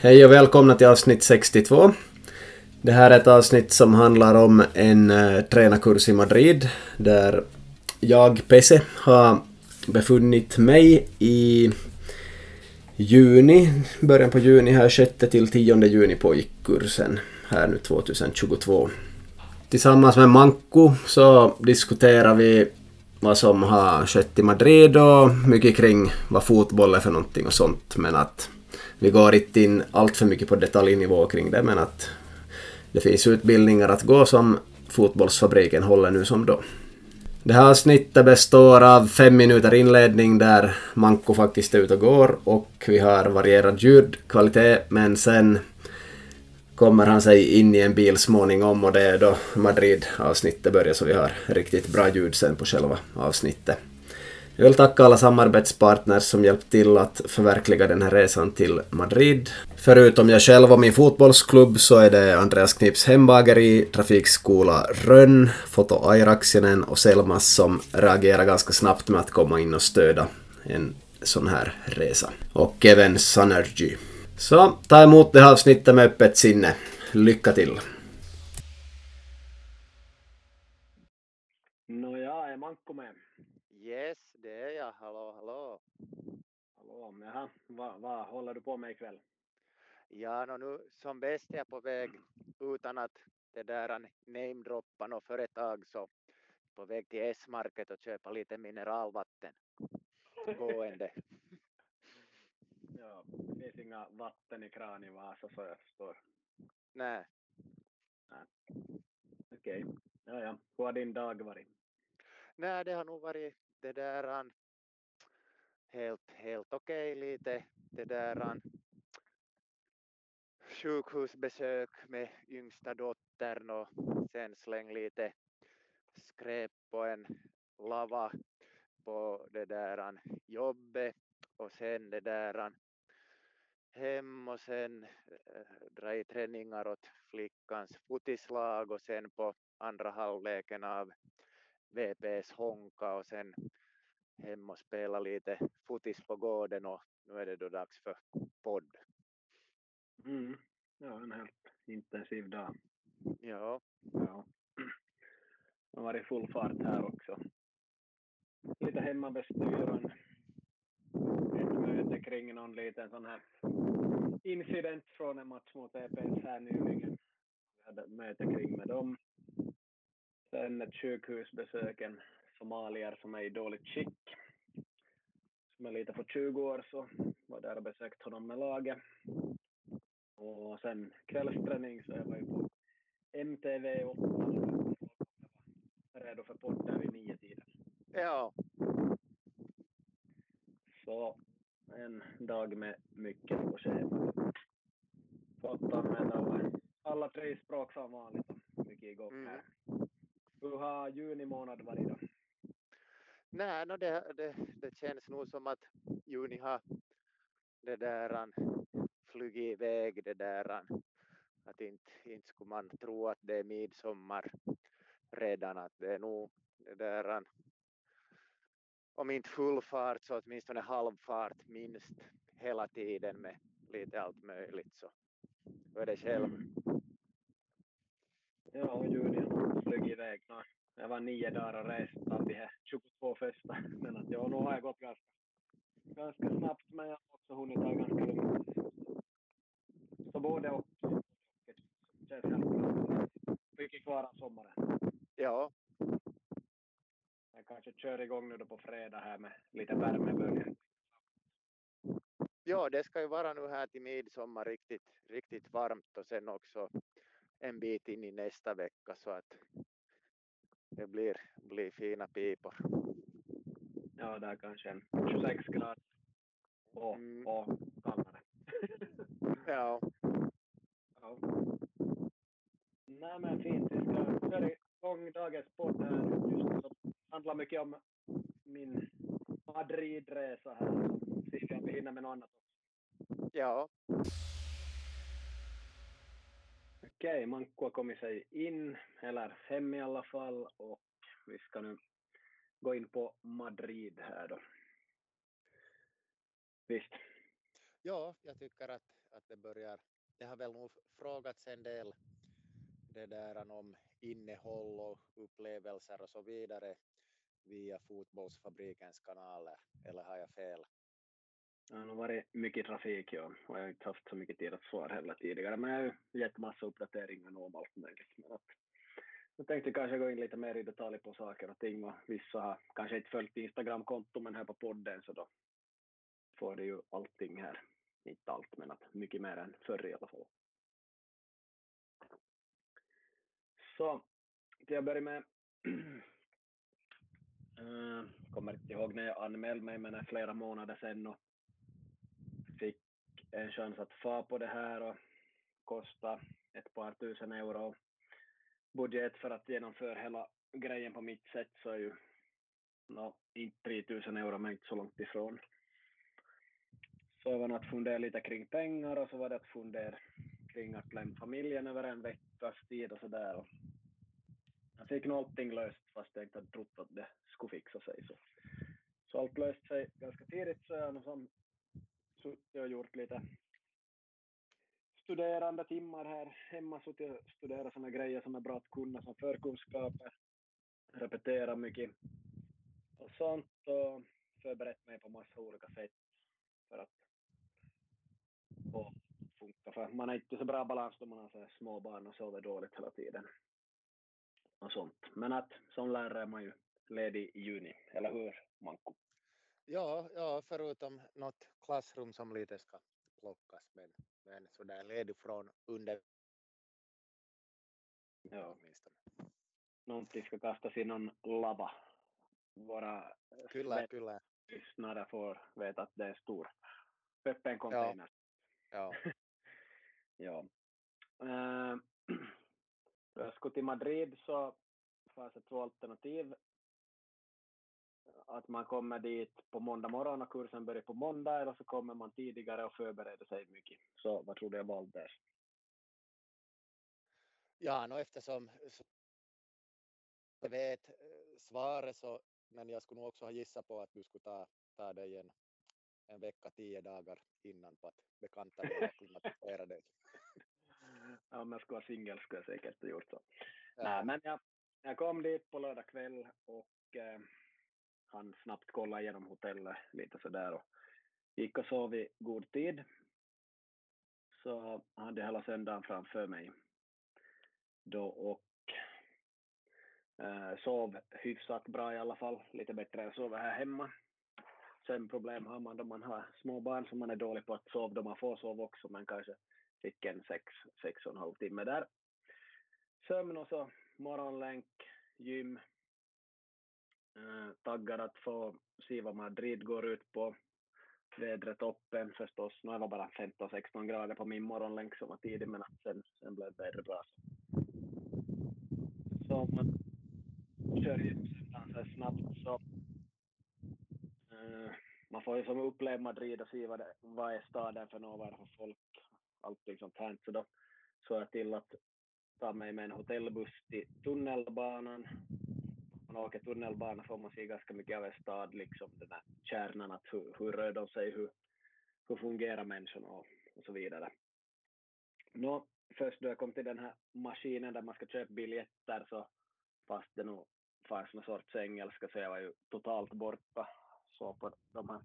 Hej och välkomna till avsnitt 62. Det här är ett avsnitt som handlar om en uh, tränarkurs i Madrid där jag, Pese, har befunnit mig i juni, början på juni här, 6 till 10 juni pågick kursen här nu 2022. Tillsammans med Manko så diskuterar vi vad som har skett i Madrid och mycket kring vad fotboll är för någonting och sånt men att vi går inte in allt för mycket på detaljnivå kring det men att det finns utbildningar att gå som fotbollsfabriken håller nu som då. Det här avsnittet består av fem minuter inledning där Manko faktiskt är ute och går och vi har varierad ljudkvalitet men sen kommer han sig in i en bil småningom och det är då Madrid-avsnittet börjar så vi har riktigt bra ljud sen på själva avsnittet. Jag vill tacka alla samarbetspartners som hjälpt till att förverkliga den här resan till Madrid. Förutom jag själv och min fotbollsklubb så är det Andreas Knips hembageri, Trafikskola Rönn, Foto Airaksinen och Selmas som reagerar ganska snabbt med att komma in och stödja en sån här resa. Och även Sunergy. Så ta emot det här avsnittet med öppet sinne. Lycka till! Jaha, vad va håller du på med ikväll? Ja, no, nu som bäst är jag på väg utan att det där namedroppa något företag så på väg till S-market och köpa lite mineralvatten gående. ja, det finns inga vatten i kran i Vasa så jag förstår. Nej. Nej. Okej, okay. ja, ja. Hur har din dag varit? Nej, det har nog varit det där helt, helt okej okay, lite det där sjukhusbesök med yngsta dottern och sen släng lite skräp på en lava på det där jobbet och sen det där hem och sen äh, dra i träningar åt flickans fotislag och sen på andra halvleken av VPS Honka och sen hem och spela lite fotis på gården och nu är det då dags för podd. Mm. Ja, en helt intensiv dag. Ja. ja. Det har varit full fart här också. Lite hemmabestyr och ett möte kring någon liten sån här incident från en match mot EPS här nyligen. Vi hade ett möte kring med dem. Sen ett sjukhusbesök, en somalier som är i dåligt skick. Som är lite på 20 år så var där och besökt honom med laget. Och sen kvällsträning så jag var ju på MTV 8 redo för podd där vid nio tiden. Ja. Så en dag med mycket på schemat. Fått använda alla, alla tre språk som vanligt mycket igång här. Mm. Hur har juni månad varit då? Nej, no det, det, det känns nog som att juni har det där flugit iväg det där att inte, inte skulle man tro att det är midsommar redan att det är nog det där om inte full fart så åtminstone halvfart minst hela tiden med lite allt möjligt så hur är det själv? Mm. Ja, juni har flugit iväg. Jag var nio dagar och rest bland de här 22 första. Men att ja, nu har jag gått ganska, ganska snabbt men jag har också hunnit ta ganska lugnt. Så både och. Det känns bra. Mycket kvar av sommaren. Ja. Jag kanske kör igång nu då på fredag här med lite värmebölja. Ja, det ska ju vara nu här till midsommar riktigt, riktigt varmt och sen också en bit in i nästa vecka så att det blir, blir fina pipor. Ja, där kanske en 26 grader och, mm. och kallare. ja. ja. Nej men fint, vi ska köra igång dagens podd här just som handlar mycket om min Madridresa här. Se om vi hinner med något annat också. Ja. Okej, Manko har kommit sig in, eller hem i alla fall, och vi ska nu gå in på Madrid här då. Visst. Ja, jag tycker att, att det börjar, det har väl nog frågats en del det där om innehåll och upplevelser och så vidare via fotbollsfabrikens kanaler, eller har jag fel? Det har varit mycket trafik, ja. Och jag har inte haft så mycket tid att svara heller tidigare, men jag har ju gett massa uppdateringar om allt möjligt. Men att, jag tänkte kanske gå in lite mer i detalj på saker och ting och vissa har kanske inte följt Instagram-konto men här på podden så då får det ju allting här. Inte allt, men att mycket mer än förr i alla fall. Så, till att börja med eh, kommer inte ihåg när jag anmälde mig, men det är flera månader sedan och en chans att få på det här och kosta ett par tusen euro budget för att genomföra hela grejen på mitt sätt så är ju no, inte 3000 euro men inte så långt ifrån. Så var det att fundera lite kring pengar och så var det att fundera kring att lämna familjen över en veckas tid och sådär. Jag fick nog allting löst fast jag inte hade trott att det skulle fixa sig. Så, så allt löste sig ganska tidigt så jag som suttit och gjort lite studerande timmar här hemma, suttit och studerat sådana grejer som är bra att kunna som förkunskaper, repetera mycket och sånt och förberett mig på massa olika sätt för att få funka. För man är inte så bra balans då man har så små barn och sover dåligt hela tiden. Och sånt. Men att som lärare är man ju ledig i juni, eller hur Manko? Ja, ja, förutom något klassrum som lite ska plockas, men, men sådär ledig från under... Ja. Åtminstone. Någonting ska kastas i någon lava. Våra kyllä, kyllä. lyssnare får veta att det är stor öppen container. Ja. ja. ja. Uh, jag skulle till Madrid så fanns det två alternativ att man kommer dit på måndag morgon och kursen börjar på måndag eller så kommer man tidigare och förbereder sig mycket. Så vad tror du jag valde där? Ja, no, eftersom jag vet eh, svaret så, men jag skulle nog också ha gissat på att du skulle ta, ta dig en, en vecka, tio dagar innan på att bekanta dig och klimatisera dig. ja, om jag skulle vara singel skulle jag säkert ha gjort så. Ja. Nej, men jag, jag kom dit på lördag kväll och eh, han snabbt kolla igenom hotellet lite sådär och gick och sov i god tid. Så hade hela söndagen framför mig då och eh, sov hyfsat bra i alla fall, lite bättre än sova här hemma. Sen problem har man då man har små barn som man är dålig på att sova då man får sova också men kanske fick en sex, sex och en halv timme där. Sömn och så morgonlänk, gym, Eh, taggad att få se vad Madrid går ut på. Vädret toppen förstås. Nu var det bara 15-16 grader på min morgonlänk som var tidig, men sen, sen blev vädret bra. Så man kör ju ganska snabbt så uh, man får ju som uppleva Madrid och se vad, det, vad är staden för något, vad är det för folk, allting liksom sånt här. Så då såg jag till att ta mig med en hotellbuss till tunnelbanan man åker tunnelbana får man se ganska mycket av en stad, liksom den här kärnan, att hur, hur rör de sig, hur, hur fungerar människorna och, och så vidare. Nå, först då jag kom till den här maskinen där man ska köpa biljetter så fast det nog fanns någon sorts engelska så jag var ju totalt borta. Så på de här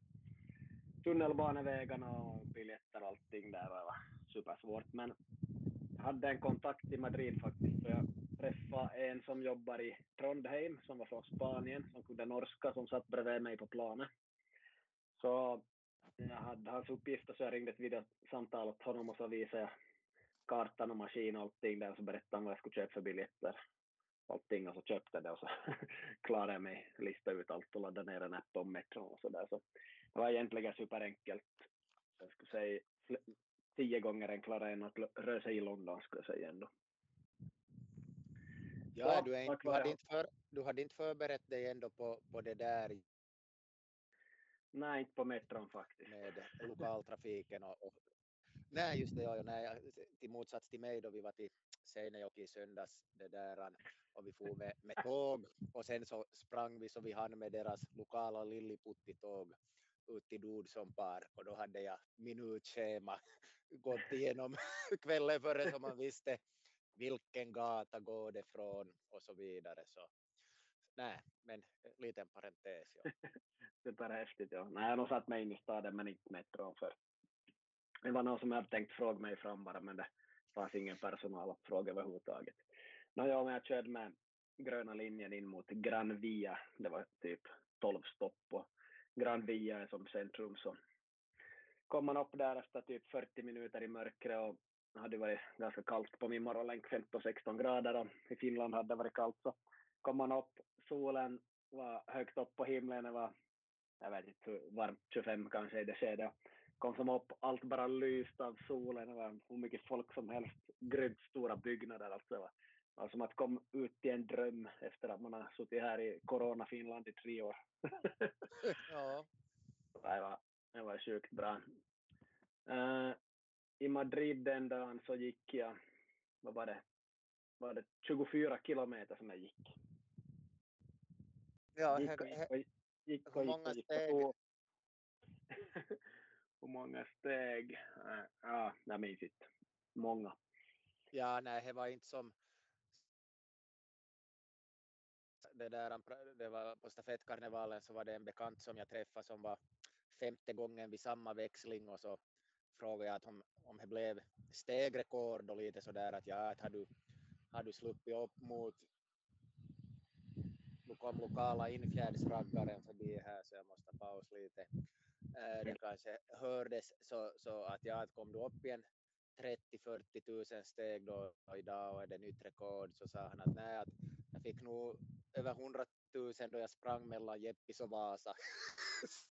tunnelbanevägarna och biljetter och allting där var supersvårt. Men jag hade en kontakt i Madrid faktiskt så jag träffade en som jobbar i Trondheim, som var från Spanien, som kunde norska, som satt bredvid mig på planet. Så jag hade hans uppgifter så jag ringde ett videosamtal åt honom och så visade jag kartan och maskin och allting där och så berättade han vad jag skulle köpa för biljetter. Allting och så köpte det och så klarade jag mig, lista ut allt och laddade ner en app om metron och så där. Så det var egentligen superenkelt. Jag skulle säga tio gånger enklare än att röra sig i London skulle jag säga ändå. Ja, du, är, du, hade inte för, du hade inte förberett dig ändå på, på det där? Nej, inte på metron faktiskt. Med lokaltrafiken och, och Nej, just det. Ja, nej, till motsats till mig då vi var till Seinejoki i söndags det där, och vi for med, med tåg och sen så sprang vi så vi hann med deras lokala Lilliputti-tåg ut till Dod som par och då hade jag minutschema gått igenom kvällen före så man visste vilken gata går det från och så vidare. Så nej, men eh, liten parentes. Ja. Superhäftigt, ja. Nej, jag har nog satt mig in i staden men inte metron för det var någon som hade tänkt fråga mig fram bara men det fanns ingen personal att fråga överhuvudtaget. Nåja, men jag körde med gröna linjen in mot Gran Via. Det var typ 12 stopp och Gran Via är som centrum så kom man upp där efter typ 40 minuter i mörkret och hade varit ganska kallt på min morgonlänk, 15-16 grader och i Finland hade det varit kallt så kom man upp, solen var högt upp på himlen, det var jag vet inte hur varmt, 25 kanske i det skedet. Kom som upp, allt bara lyst av solen, det var hur mycket folk som helst, grymt stora byggnader. Alltså. Det var som att komma ut till en dröm efter att man har suttit här i Corona-Finland i tre år. ja. Det var, det var sjukt bra. Uh, I Madrid den dagen så gick jag, vad var det, var det 24 kilometer som jag gick. Ja, gick och gick och gick. Och hur många gick steg? och Hur många steg? Uh, ja, jag minns inte. Många. Ja, nej, det var inte som det där, det var på stafettkarnevalen så var det en bekant som jag träffade som var femte gången vid samma växling och så frågade jag att om, om det blev stegrekord och lite sådär att ja, att har du, har du sluppit upp mot kom lokala infjärdsraggaren förbi här så jag måste paus lite. Äh, det kanske hördes så, så att ja, att kom du upp igen 30-40 tusen steg då och idag och är det nytt rekord så sa han att nej, att jag fick nog över 100 000 då jag sprang mellan Jeppis och Vasa.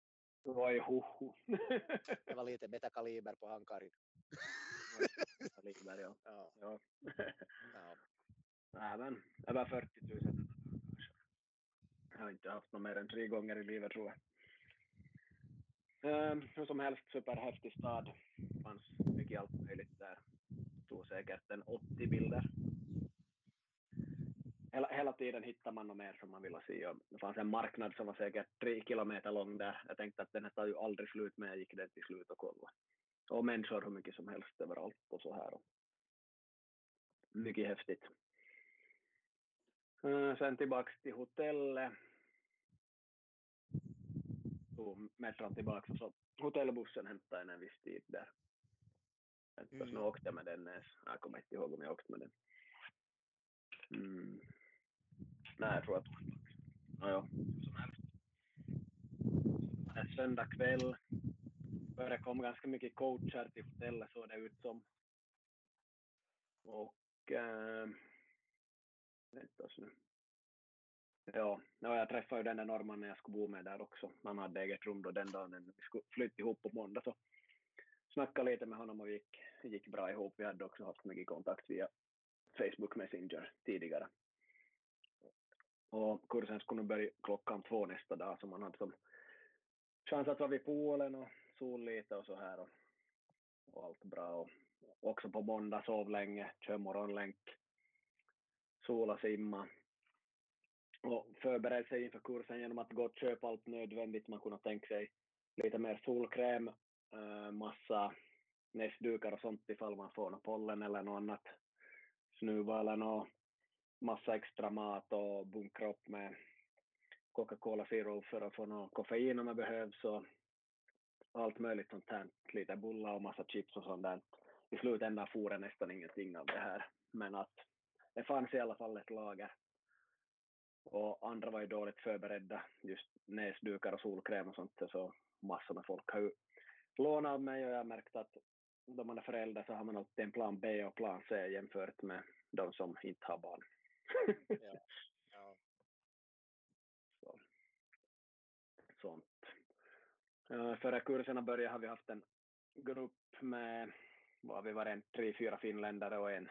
Voi huhu. det var lite betakaliber på handkargen. Kaliber, ja. Ja, ja. ja. Även över 40 000 kanske. Jag har inte haft något mer än tre gånger i livet tror jag. Um, hur som helst, superhäftig stad. fanns mycket allt möjligt där. Tog säkert en 80 bilder. Hela, hela tiden hittar man något mer som man vill se. Och det fanns en marknad som var säkert tre kilometer lång där. Jag tänkte att den här tar ju aldrig slut, men jag gick den till slut och kollade. Och människor hur mycket som helst överallt och så här. Mycket häftigt. Uh, sen tillbaks till hotellet. Tog metron tillbaks och så hotellbussen hämtade en en viss tid där. Jag mm. åkte med den ens. Jag kommer inte ihåg om jag åkte med den. Mm. Nej, jag tror att Nåja, ja, som helst. En söndag kväll. Det kom ganska mycket coacher till hotellet såg det ut som. Och ehm, äh, vänta nu. Ja, ja, jag träffade ju den där norrmannen jag skulle bo med där också. Han hade eget rum då den dagen vi skulle flytta ihop på måndag. Så snackade lite med honom och vi gick, gick bra ihop. Vi hade också haft mycket kontakt via Facebook Messenger tidigare. Och kursen skulle börja klockan två nästa dag, så man hade som chans att vara vid poolen och sol lite och så här och, och allt bra. Och också på måndag sov länge, kör morgonlänk, sola, simma och förbereda sig inför kursen genom att gå och köpa allt nödvändigt. Man kunde tänka sig lite mer solkräm, eh, massa näsdukar och sånt ifall man får någon pollen eller något annat snuva eller något massa extra mat och bunkra upp med Coca-Cola Zero för att få någon koffein om det behövs och allt möjligt sånt här. Lite bullar och massa chips och sånt där. I slutändan får det nästan ingenting av det här. Men att det fanns i alla fall ett lager. Och andra var ju dåligt förberedda. Just näsdukar och solkräm och sånt. Så massor med folk har ju lånat av mig och jag har märkt att då man är förälder så har man alltid en plan B och plan C jämfört med de som inte har barn. ja. Ja. Så. Sånt. Uh, före kurserna började har vi haft en grupp med, vad vi var en, tre, fyra finländare och en,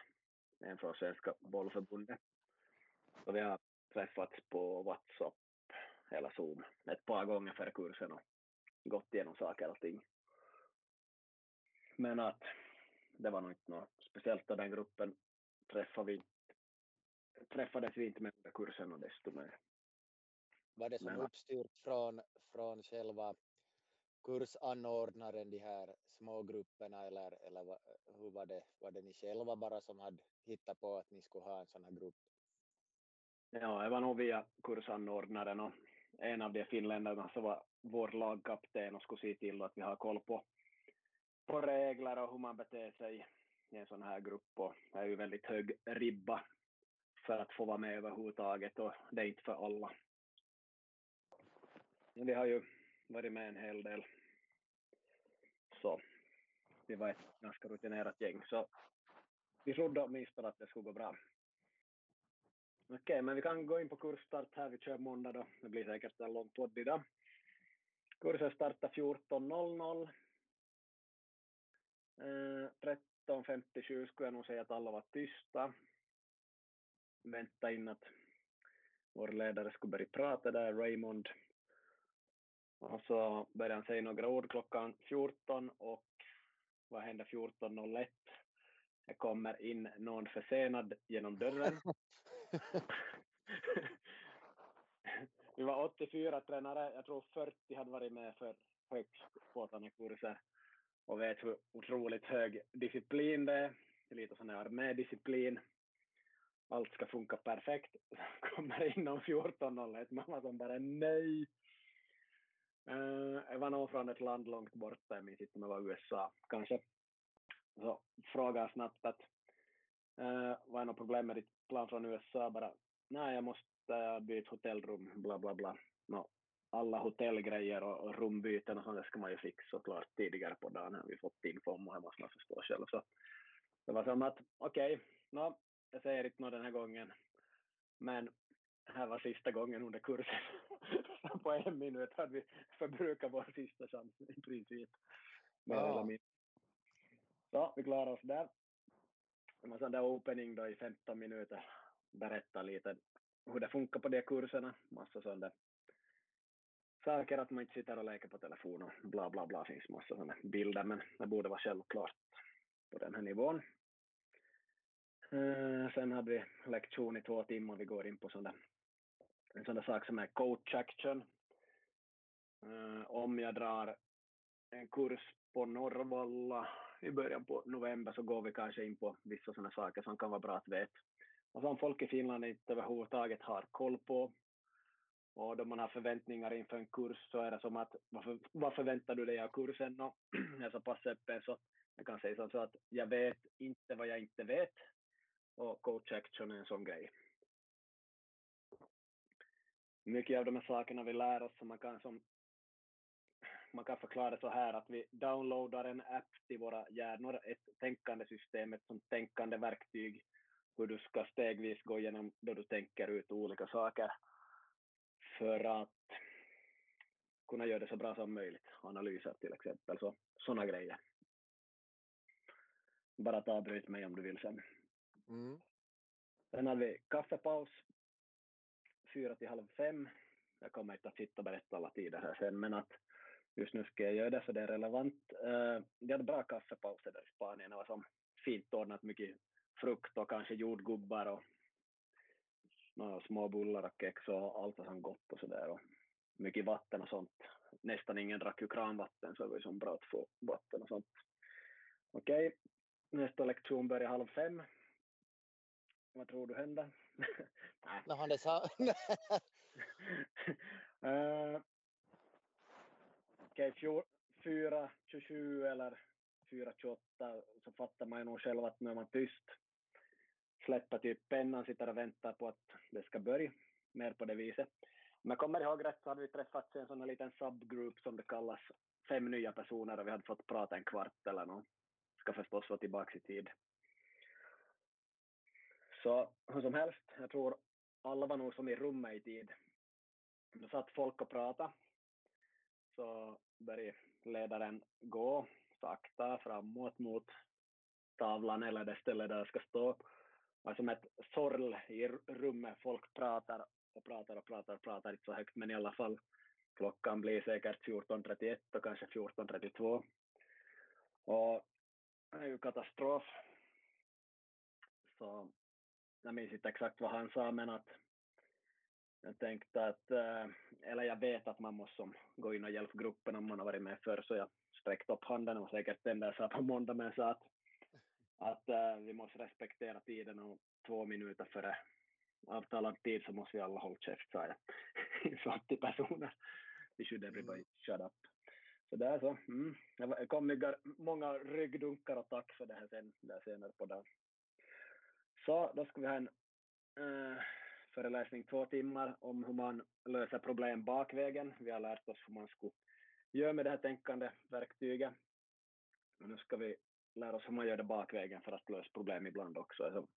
en från Svenska bollförbundet. Så vi har träffats på WhatsApp eller Zoom ett par gånger före kursen och gått igenom saker och ting. Men att det var nog inte något speciellt av den gruppen träffade vi, träffades vi inte med under kursen och desto mer. Var det som Men- uppstyrt från, från själva kursanordnaren de här små grupperna eller, eller hur var det, var det ni själva bara som hade hittat på att ni skulle ha en sån här grupp? Ja, det var nog via kursanordnaren och en av de finländarna som var vår lagkapten och skulle se till att vi har koll på, på regler och hur man beter sig i en sån här grupp och det är ju väldigt hög ribba för att få vara med överhuvudtaget och det är inte för alla. Men Vi har ju varit med en hel del. Så vi var ett ganska rutinerat gäng så vi trodde åtminstone att det skulle gå bra. Okej, okay, men vi kan gå in på kursstart här. Vi kör måndag då. Det blir säkert en lång podd idag. Kursen startar 14.00. Eh, 13.57 skulle jag nog säga att alla var tysta. Vänta in att vår ledare skulle börja prata där, Raymond. Och så började han säga några ord klockan 14 och vad hände 14.01? Det kommer in någon försenad genom dörren. Vi var 84 tränare, jag tror 40 hade varit med för högst på sådana kurser och vet hur otroligt hög disciplin det är. Det är lite sån här armédisciplin. Allt ska funka perfekt. Kommer inom 14.01, man var som bara nej. Uh, jag var nog från ett land långt borta, jag minns inte om det var USA kanske. Så frågade snabbt att uh, vad är något problem med ditt plan från USA? Bara nej, jag måste uh, byta hotellrum, bla bla bla. No, alla hotellgrejer och, och rumbyten och sånt ska man ju fixa såklart tidigare på dagen har vi fått info om och det måste man förstå själv. Så det var som att okej, okay, no, jag säger inte något den här gången, men här var sista gången under kursen. på en minut hade vi förbrukat vår sista chans i princip. Ja. Så vi klarade oss där. Det var sån där opening då i 15 minuter. Berätta lite hur det funkar på de kurserna. Massa sådana saker att man inte sitter och leker på telefon och bla bla bla finns massa sådana bilder men det borde vara självklart på den här nivån. Eh, sen hade vi lektion i två timmar, vi går in på sådana, en sån där sak som är coach action. Uh, om jag drar en kurs på Norrvalla i början på november så går vi kanske in på vissa sådana saker som kan vara bra att veta. Och som folk i Finland inte överhuvudtaget har koll på och då man har förväntningar inför en kurs så är det som att varför vad förväntar du dig av kursen? Och jag är så pass öppen så jag kan säga så att jag vet inte vad jag inte vet och coach action är en sån grej. Mycket av de här sakerna vi lär oss som man kan som man kan förklara så här att vi downloadar en app till våra hjärnor, ett tänkande system, ett som tänkande verktyg, hur du ska stegvis gå igenom då du tänker ut olika saker för att kunna göra det så bra som möjligt. Analyser till exempel, så sådana grejer. Bara att avbryt mig om du vill sen. Mm. Sen hade vi kaffepaus, fyra till halv fem. Jag kommer inte att sitta och berätta alla tider här sen, men att just nu ska jag göra det för det är relevant. Uh, vi hade bra kaffepauser där i Spanien. Det var som fint ordnat, mycket frukt och kanske jordgubbar och några små bullar och kex och allt var som gott och sådär. mycket vatten och sånt. Nästan ingen drack ju kranvatten så det var ju som bra att få vatten och sånt. Okej, okay. nästa lektion börjar halv fem. Vad tror du händer? Nej. No, han sa... uh, Okej, okay, 4.27 eller 4.28 så fattar man ju nog själv att nu är man tyst släppa typ pennan, sitter och väntar på att det ska börja, mer på det viset. Om jag kommer ihåg rätt så hade vi träffats i en sån här liten subgroup som det kallas, fem nya personer och vi hade fått prata en kvart eller något. Ska förstås vara tillbaka i tid. Så hur som helst, jag tror alla var nog som i rummet i tid. Då satt folk och pratade. Så började ledaren gå sakta framåt mot tavlan eller det stället där jag ska stå Det var som ett sorl i rummet. Folk pratar och pratar och pratar och pratar inte så högt, men i alla fall klockan blir säkert 14.31 och kanske 14.32. Och det är ju katastrof. Så jag minns inte exakt vad han sa, men att jag tänkte att, eh, eller jag vet att man måste gå in och hjälpa gruppen om man har varit med förr, så jag sträckte upp handen och säkert den där sa på måndag, men sa att, att uh, vi måste respektera tiden och två minuter före avtalad tid så måste vi alla hålla käft, sa jag. så 80 personer. We should everybody shut up. Så det är så. Mm. Det kom många ryggdunkar och tack för det här sen, där senare på dagen. Så då ska vi ha en eh, föreläsning två timmar om hur man löser problem bakvägen. Vi har lärt oss hur man skulle göra med det här tänkande verktyget. Och nu ska vi lära oss hur man gör det bakvägen för att lösa problem ibland också. Alltså,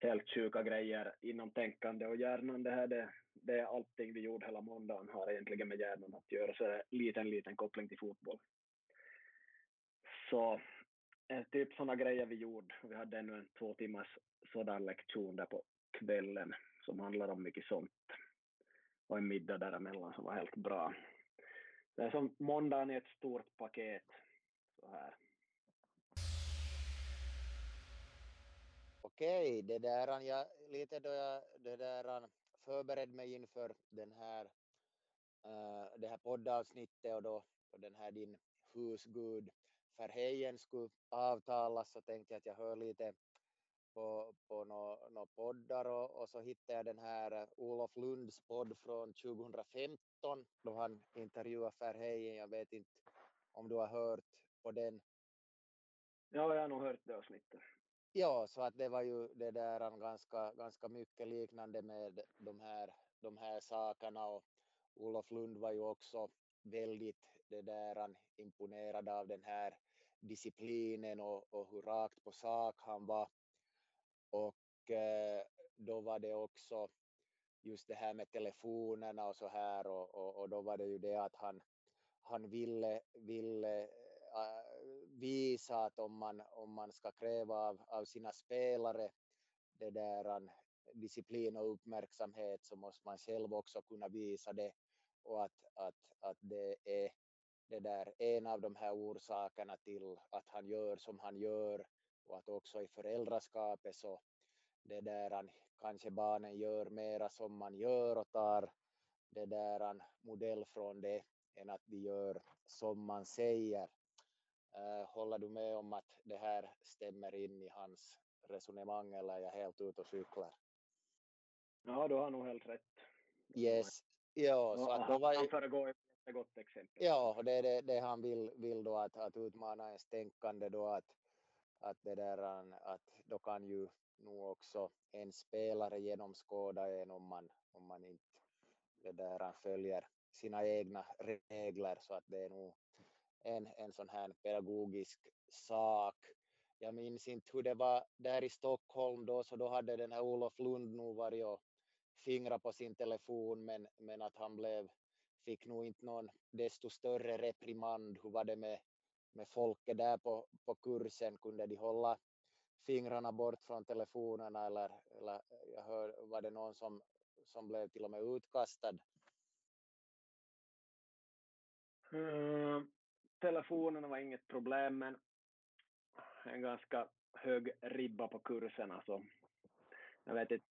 helt sjuka grejer inom tänkande och hjärnan. Det, här, det, det är allting vi gjorde hela måndagen har egentligen med hjärnan att göra, så det är en liten, liten koppling till fotboll. Så Eh, typ sådana grejer vi gjorde. Vi hade ännu en två timmars sådan lektion där på kvällen som handlar om mycket sånt. Och en middag däremellan som var helt bra. Det är som måndagen i ett stort paket. Så här. Okej, det där jag lite då jag det där förberedde mig inför den här uh, det här poddavsnittet och då och den här din husgud Verheyen skulle avtalas så tänkte jag att jag hör lite på, på några no poddar och, och, så hittade jag den här eh, Olof Lunds podd från 2015 då han intervjuade Verheyen. Jag vet inte om du har hört på den? Ja, jag har nog hört det avsnittet. Ja, så att det var ju det där ganska, ganska mycket liknande med de här, de här sakerna och Olof Lund var ju också väldigt det där imponerad av den här disciplinen och, och hur rakt på sak han var. Och eh, då var det också just det här med telefonerna och så här och, och, och, då var det ju det att han, han ville, ville uh, visa att om man, om man ska kräva av, av sina spelare det där disciplin och uppmärksamhet så måste man själv också kunna visa det. Och att, att, att det är det där en av de här orsakerna till att han gör som han gör och att också i föräldraskapet så det där kanske barnen gör mera som man gör och tar det där modell från det än att de gör som man säger. Uh, håller du med om att det här stämmer in i hans resonemang eller är jag helt ute och cyklar? Ja, du har nog helt rätt. Yes. Ja, så att då var han föregår ett gott exempel. Ja, det är det, det han vill, vill då att, att utmana ens tänkande då att att, det där, att då kan ju nog också en spelare genomskåda en om man, om man inte det där följer sina egna regler så att det är nog en, en sån här pedagogisk sak. Jag minns inte hur det var där i Stockholm då, så då hade den här Olof Lund nog varit och fingrat på sin telefon, men, men att han blev, fick nog inte någon desto större reprimand. Hur var det med med folket där på, på kursen, kunde de hålla fingrarna bort från telefonerna eller, eller jag hör, var det någon som, som blev till och med utkastad? Mm, telefonerna var inget problem, men en ganska hög ribba på kursen. Alltså. Jag vet inte,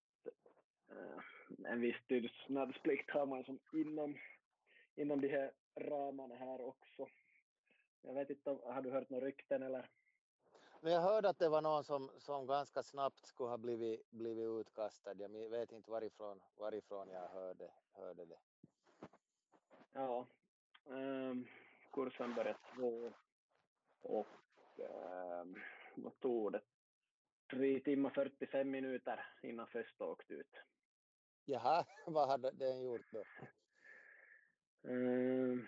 uh, en viss tystnadsplikt har man som inom, inom de här ramarna här också. Jag vet inte, har du hört några rykten eller? Men jag hörde att det var någon som, som ganska snabbt skulle ha blivit, blivit utkastad. Jag vet inte varifrån, varifrån jag hörde, hörde det. Ja, um, kursen började två och um, vad tog det? Tre timmar 45 minuter innan första åkte ut. Jaha, vad hade den gjort då? Ehm,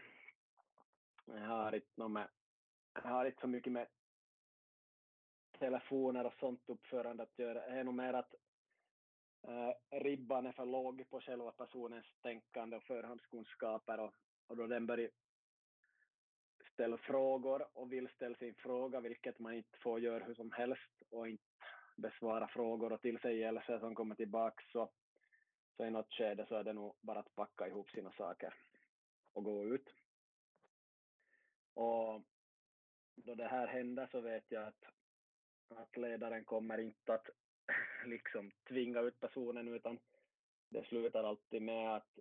jag har inte, med, jag har inte så mycket med telefoner och sånt uppförande att göra. Det är nog mer att äh, ribban är för låg på själva personens tänkande och förhandskunskaper och, och då den börjar ställa frågor och vill ställa sin fråga, vilket man inte får göra hur som helst och inte besvara frågor och tillsägelser som kommer tillbaka så, så i något skede så är det nog bara att packa ihop sina saker och gå ut. Och då det här händer så vet jag att, att ledaren kommer inte att liksom tvinga ut personen utan det slutar alltid med att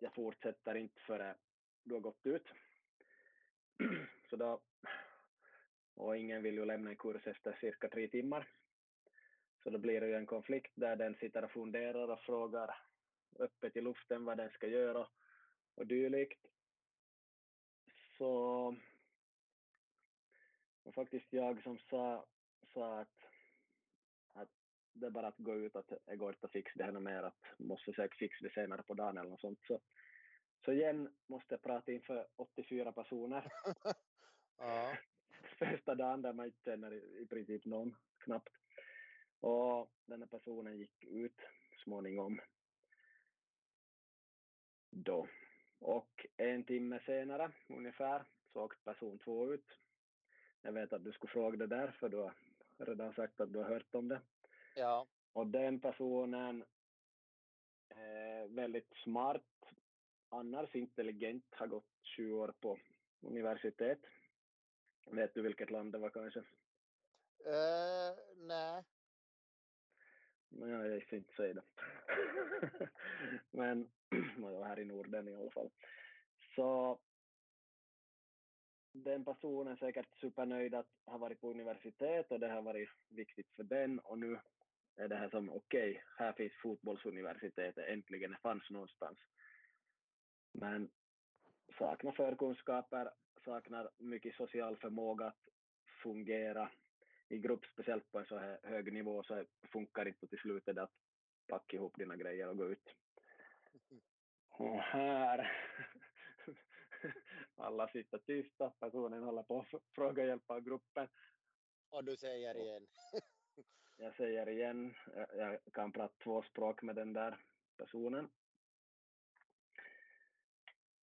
jag fortsätter inte före du har gått ut. Så då, och ingen vill ju lämna en kurs efter cirka tre timmar. Så då blir det ju en konflikt där den sitter och funderar och frågar öppet i luften vad den ska göra och dylikt. Så och faktiskt jag som sa, sa att, att det är bara att gå ut, att det går inte att fixa det här mer, att måste försöka fixa det senare på dagen eller något sånt. Så, så igen måste jag prata inför 84 personer. ja. Första dagen där man inte känner i, i princip någon, knappt. Och den här personen gick ut småningom. Då. Och en timme senare ungefär såg person två ut. Jag vet att du skulle fråga det där, för du har redan sagt att du har hört om det. Ja. Och den personen är väldigt smart, annars intelligent, har gått 20 år på universitet. Vet du vilket land det var kanske? Uh, nej. Men jag ska inte säga det. Men jag var här i Norden i alla fall. Så den personen är säkert supernöjd att ha varit på universitet och det har varit viktigt för den och nu är det här som okej, okay, här finns fotbollsuniversitetet, äntligen det fanns någonstans. Men saknar förkunskaper, saknar mycket social förmåga att fungera i grupp, speciellt på en så här hög nivå, så funkar inte till slut det att packa ihop dina grejer och gå ut. Och här, alla sitter tysta, personen håller på att fråga hjälp av gruppen. Och du säger igen? jag säger igen, jag kan prata två språk med den där personen.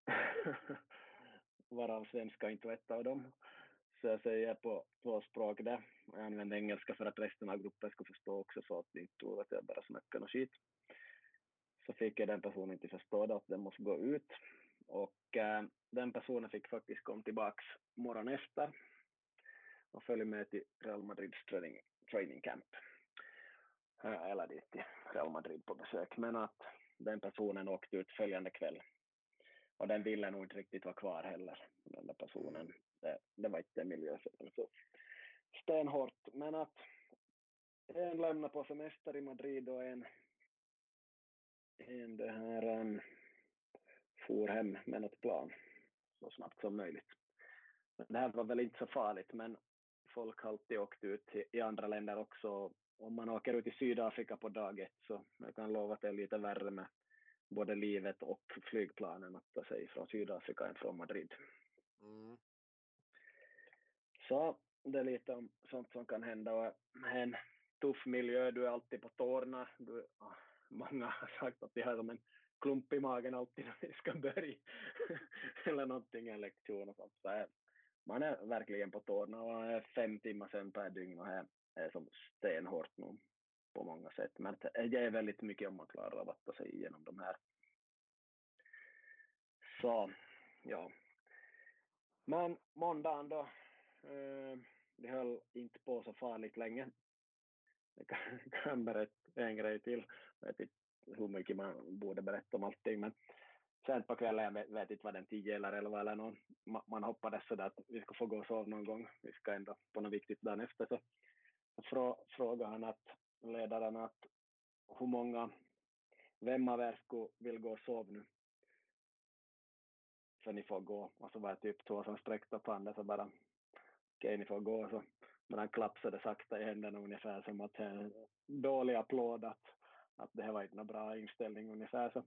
Varav svenska inte var ett av dem. Så jag säger på två språk där. Jag använde engelska för att resten av gruppen skulle förstå också så att de inte tror att jag bara snackar något skit. Så fick jag den personen inte förstå det, att den måste gå ut. Och äh, den personen fick faktiskt komma tillbaks morgonen efter och följa med till Real Madrids training, training camp. Äh, eller dit till Real Madrid på besök. Men att den personen åkte ut följande kväll. Och den ville nog inte riktigt vara kvar heller, den där personen det, det var inte en miljö så stenhårt. Men att en lämnar på semester i Madrid och en, en det här um, for hem med något plan så snabbt som möjligt. Det här var väl inte så farligt, men folk har alltid åkt ut i andra länder också. Om man åker ut i Sydafrika på dag ett så jag kan lova att det är lite värre med både livet och flygplanen att ta sig från Sydafrika än från Madrid. Mm. Så det är lite om sånt som kan hända och en tuff miljö, du är alltid på tårna. Du, många har sagt att de har som en klump i magen alltid när vi ska börja eller någonting, en lektion och sånt. Så man är verkligen på tårna och är fem timmar sen per dygn och här är som stenhårt nu på många sätt. Men eh, det ger väldigt mycket om man klarar av att ta sig igenom de här. Så, ja. Men måndagen då, Eh, det höll inte på så farligt länge. Jag kan, kan berätta en grej till. Jag vet inte hur mycket man borde berätta om allting, men sen på kvällen, jag vet, vet inte vad den tio eller elva eller någon, man, man hoppades sådär att vi ska få gå och sova någon gång, vi ska ändå på något viktigt dagen efter, så frå, frågade han att ledaren att hur många, vem av er skulle vill gå och sova nu? Så ni får gå. Och så var det typ två som sträckte upp handen så bara okej, ni får gå. Så, men han klapsade sakta i händerna ungefär som att en dålig applåd att, att det här var inte någon bra inställning ungefär. Så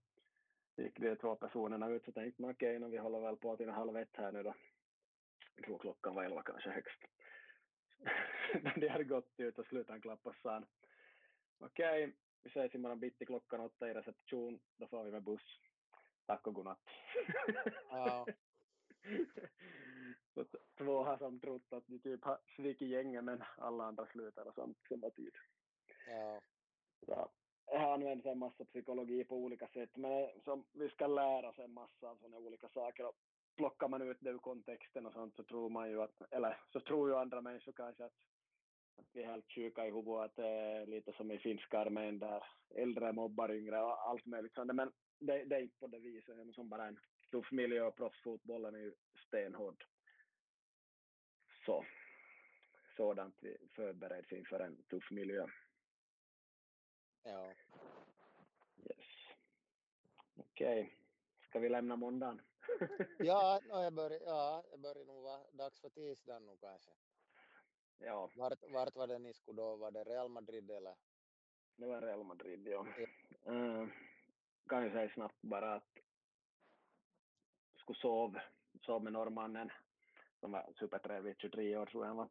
gick de två personerna ut och tänkte man okej, okay, vi håller väl på till halv ett här nu då. Jag tror klockan var elva kanske högst. När de hade gått ut och slutat klappa så sa han okej, okay, vi ses imorgon bitti klockan åtta i reception, då får vi med buss. Tack och godnatt. Ja. Två har som trott att de typ har svikit gänget men alla andra slutar och sånt samma tid. Ja. Så, jag använder en massa psykologi på olika sätt men som vi ska lära oss en massa av sådana olika saker och plockar man ut det ur kontexten och sånt så tror man ju att, eller så tror ju andra människor kanske att att vi är helt sjuka i huvudet, att det är lite som i finska armén där äldre mobbar yngre och allt möjligt sånt. Men det, det är inte på det viset, det är som bara en tuff miljö och proffsfotbollen är ju stenhård. Så, sådant vi förbereds inför en tuff miljö. Ja. Yes. Okej, okay. ska vi lämna måndagen? ja, no, jag börjar, ja, det börjar nog vara dags för tisdagen nu kanske. Ja. Vart, vart var det ni skulle då? Var det Real Madrid eller? Det var Real Madrid, ja. ja. Uh, kan ju säga snabbt bara att skulle sova, sov med norrmannen som var supertrevlig, 23 år tror jag han var.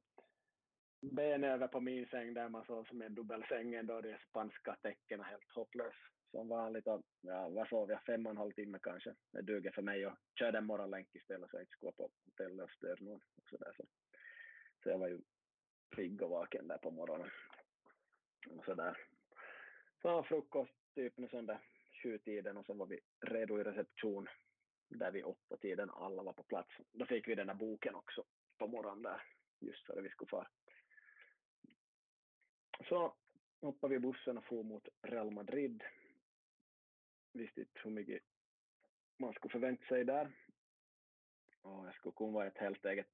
Ben över på min säng där man sov som en dubbelsäng ändå, de spanska tecknen helt hopplös som vanligt. Och, ja, vad sov jag? Fem och en halv timme kanske. Det duger för mig och körde en morgonlänk istället så jag inte skulle på hotellet och störa någon. Och så, där, så. så jag var ju pigg och vaken där på morgonen. Och så där. Så frukost typ nu sån där sjutiden och så var vi redo i reception där vid åtta tiden alla var på plats. Då fick vi den där boken också på morgonen där just före vi skulle fara. Så hoppade vi bussen och for mot Real Madrid. Visste inte hur mycket man skulle förvänta sig där. Och jag skulle kunna vara ett helt eget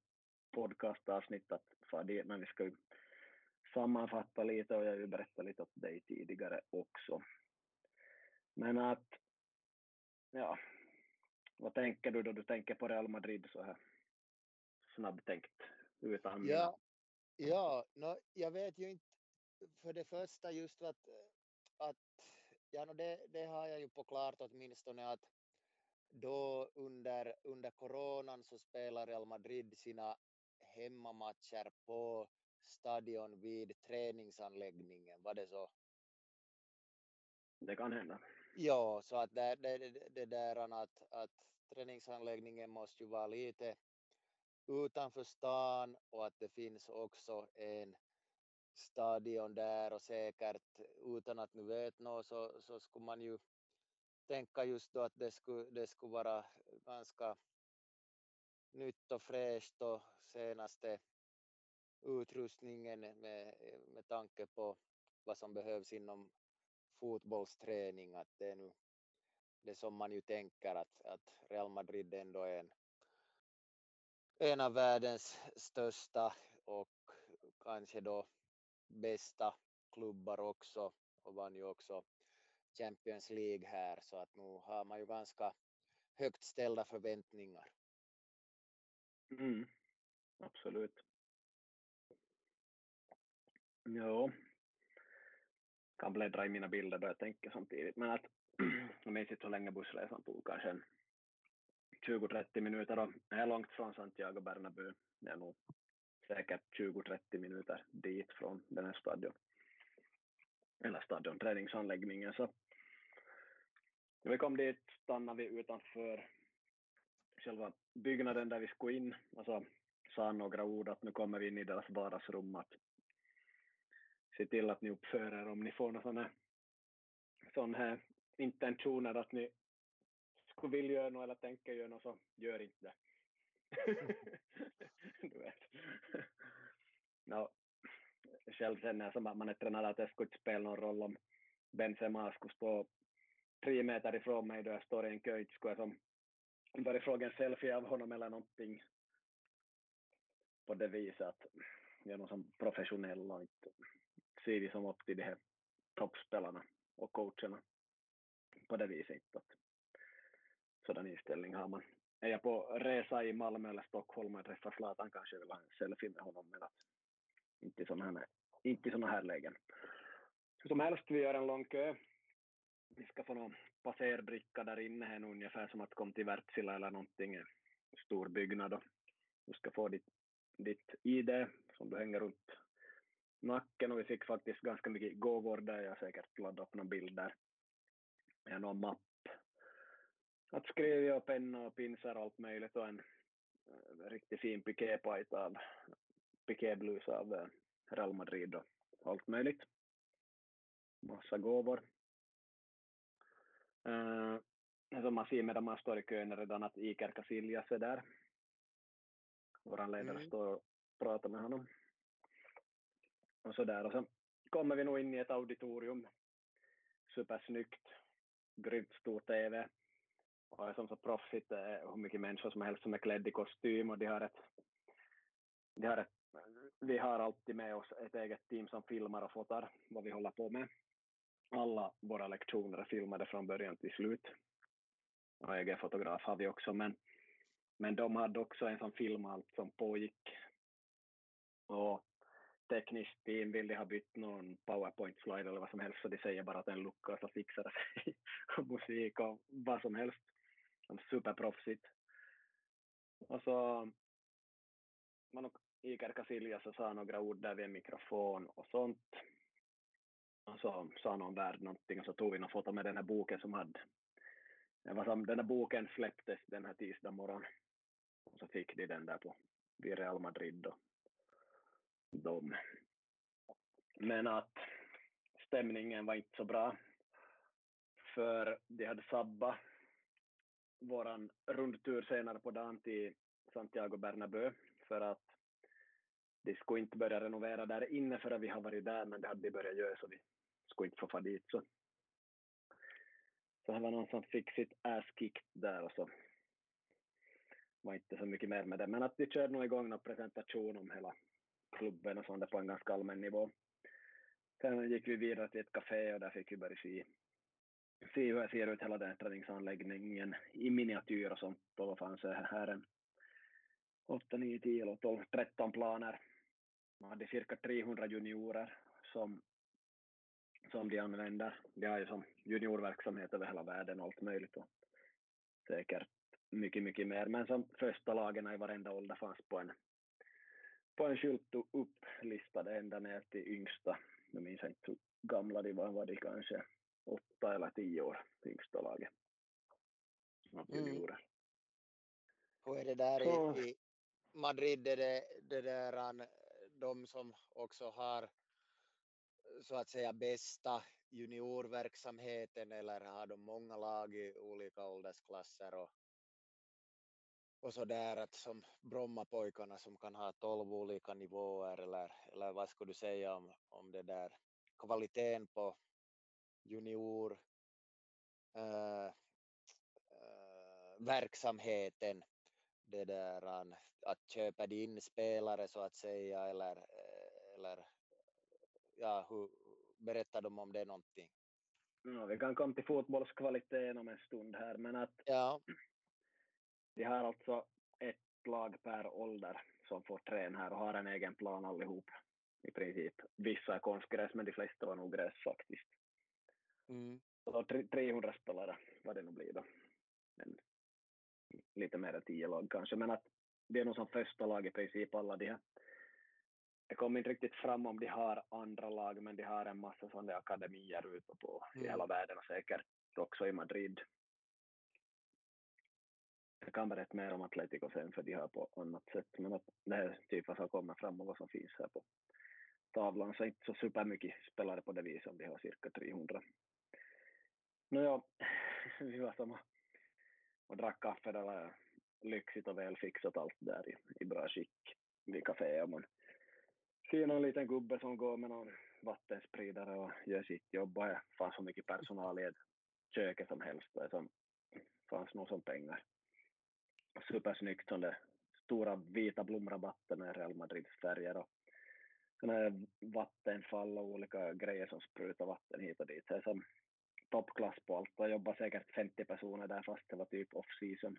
podcastavsnitt att fara dit, men vi ska ju sammanfatta lite och jag har ju berättat lite åt dig tidigare också. Men att, ja, vad tänker du då du tänker på Real Madrid så här snabbtänkt utan? Ja, ja no, jag vet ju inte för det första just att, att ja, no, det, det har jag ju på klart åtminstone att då under, under coronan så spelar Real Madrid sina hemmamatcher på stadion vid träningsanläggningen, var det så? Det kan hända. Ja, så att det, det, det där att, att träningsanläggningen måste ju vara lite utanför stan och att det finns också en stadion där och säkert utan att nu vet något så, så skulle man ju tänka just då att det skulle, det skulle vara ganska nytt och fräscht och senaste utrustningen med, med tanke på vad som behövs inom fotbollsträning. Att det är nu det som man ju tänker att, att Real Madrid ändå är en, en av världens största och kanske då bästa klubbar också och vann ju också Champions League här så att nu har man ju ganska högt ställda förväntningar. Mm, absolut. Ja, kan bläddra i mina bilder då jag tänker samtidigt. Men att jag minns inte hur länge bussresan tog, kanske 20-30 minuter. Och Jag är långt från Santiago Bernabéu. Det är nog säkert 20-30 minuter dit från den här stadion. Eller stadion, träningsanläggningen. Så när vi kom dit stannade vi utanför själva byggnaden där vi skulle in och så sa några ord att nu kommer vi in i deras vardagsrum att se till att ni uppför er om ni får några sådana sån här intentioner att ni skulle vilja göra något eller tänka göra något så gör inte det. du vet. no, själv känner jag som att man är tränad att det skulle inte spela någon roll om Benzema skulle stå tre meter ifrån mig då jag står i en kö, skulle jag som börja fråga en selfie av honom eller någonting på det viset att jag är någon som professionell och inte ser vi som upp till de här toppspelarna och coacherna på det viset. Att sådan inställning har man. Är jag på resa i Malmö eller Stockholm och träffar Zlatan kanske jag vill ha en selfie med honom men att inte i sådana här, inte såna här lägen. Hur som helst, vi gör en lång kö. Vi ska få någon passerbricka där inne här ungefär som att komma till Wärtsilä eller någonting, en stor byggnad. Och du ska få ditt, ditt ID som du hänger runt nacken och vi fick faktiskt ganska mycket gåvor där. Jag har säkert laddat upp någon bild där. Någon mapp. Att skriva och penna och pinsar och allt möjligt och en uh, riktigt fin piképajta av pikéblus av uh, Real Madrid och allt möjligt. Massa gåvor. Uh, som man ser medan man står i kön redan att Iker Casillas är där. Vår ledare mm. står och pratar med honom och sådär. Och så kommer vi nog in i ett auditorium. Supersnyggt, grymt stor TV. Och som så proffsigt, är hur mycket människor som helst som är klädda i kostym och de har ett, de har ett vi har alltid med oss ett eget team som filmar och fotar vad vi håller på med. Alla våra lektioner är filmade från början till slut. Och egen fotograf har vi också, men, men de hade också en som filmade allt som pågick. Och tekniskt team vill de ha bytt någon powerpoint-slide eller vad som helst, så de säger bara att en lucka så fixar det sig. musik och vad som helst. Superproffsigt. Och så man Iker Casillas sa några ord där vid en mikrofon och sånt. Och så sa någon värd någonting och så tog vi några foto med den här boken som hade det var som, den här boken släpptes den här tisdag morgon. Och så fick de den där på vid Real Madrid då dem. Men att stämningen var inte så bra. För de hade sabbat våran rundtur senare på dagen till Santiago Bernabéu för att de skulle inte börja renovera där inne förrän vi har varit där, men det hade de börjat göra så vi skulle inte få fara dit. Så. så det var någon som fick sitt ass kicked där och så var inte så mycket mer med det. Men att de körde nog igång någon presentation om hela klubben och sånt där på en ganska allmän nivå. Sen gick vi vidare till ett café och där fick vi börja se, se hur det ser ut hela den träningsanläggningen i miniatyr och sånt. Och vad fanns det här en 8, 9, 10, 12, 13 planer man hade cirka 300 juniorer som, som de använder. De har ju som juniorverksamhet över hela världen och allt möjligt och säkert mycket, mycket mer. Men som första lagen i varenda ålder fanns på en, på en skylt upplistade ända ner till yngsta. Jag minns inte hur gamla de var, var de kanske åtta eller tio år, yngsta laget av mm. juniorer. Mm. Hur är det där i, i Madrid? Är det, det där de som också har så att säga bästa juniorverksamheten eller har de många lag i olika åldersklasser och, och så där att som Brommapojkarna som kan ha tolv olika nivåer eller, eller vad skulle du säga om, om det där kvaliteten på junior äh, äh, verksamheten det där att köpa in spelare så att säga eller, eller ja, hur, berättar de om det någonting? Ja, vi kan komma till fotbollskvaliteten om en stund här, men att ja. De har alltså ett lag per ålder som får träna här och har en egen plan allihop i princip. Vissa är konstgräs, men de flesta var nog gräs faktiskt. Mm. Så 300 spelare, vad det nu blir då. Men lite mer än tio lag kanske, men att det är nog som första lag i princip alla de här. Det kommer inte riktigt fram om de har andra lag, men de har en massa sådana akademier ute på mm. i hela världen och säkert också i Madrid. Jag kan berätta mer om Atletico sen, för de har på annat sätt, men att det är typ vad som kommer fram och vad som finns här på tavlan, så inte så supermycket spelare på det viset om de har cirka 300. Nåja, vi var som och drack kaffe. Det var eh, lyxigt och välfixat allt där i, i bra skick vid kaféet. Man ser någon liten gubbe som går med någon vattenspridare och gör sitt jobb och det fanns så mycket personal i ett köket som helst. Det som fanns nog som pengar. Supersnyggt som det stora vita blomrabatter med Real Madrids färger och sådana vattenfall och olika grejer som sprutar vatten hit och dit. Det är som toppklass på allt och jobbar säkert 50 personer där fast det var typ off-season.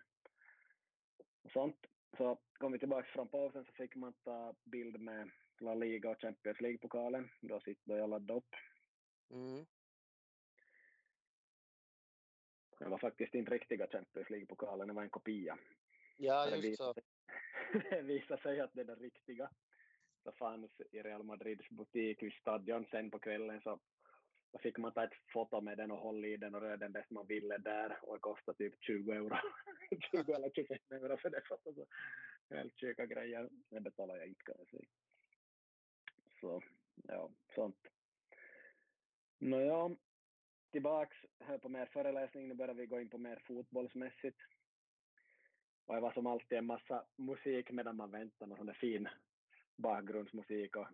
Och sånt. Så kom vi tillbaka från pausen så fick man ta bild med La Liga och Champions League-pokalen. Då sitter jag laddade upp. Mm. Det var faktiskt inte riktiga Champions League-pokalen, det var en kopia. Ja, just det så. det visade sig att det är den riktiga. Det fanns i Real Madrids butik vid stadion sen på kvällen så då fick man ta ett foto med den och hålla i den och röra den bäst man ville där och det kostade typ 20 euro. 20 eller 25 euro för det fotot. Helt sjuka grejer. Det betalar jag inte kan jag säga. Så ja, sånt. Nåja, tillbaks här på mer föreläsning. Nu börjar vi gå in på mer fotbollsmässigt. Och det var som alltid en massa musik medan man väntar, någon sån där fin bakgrundsmusik och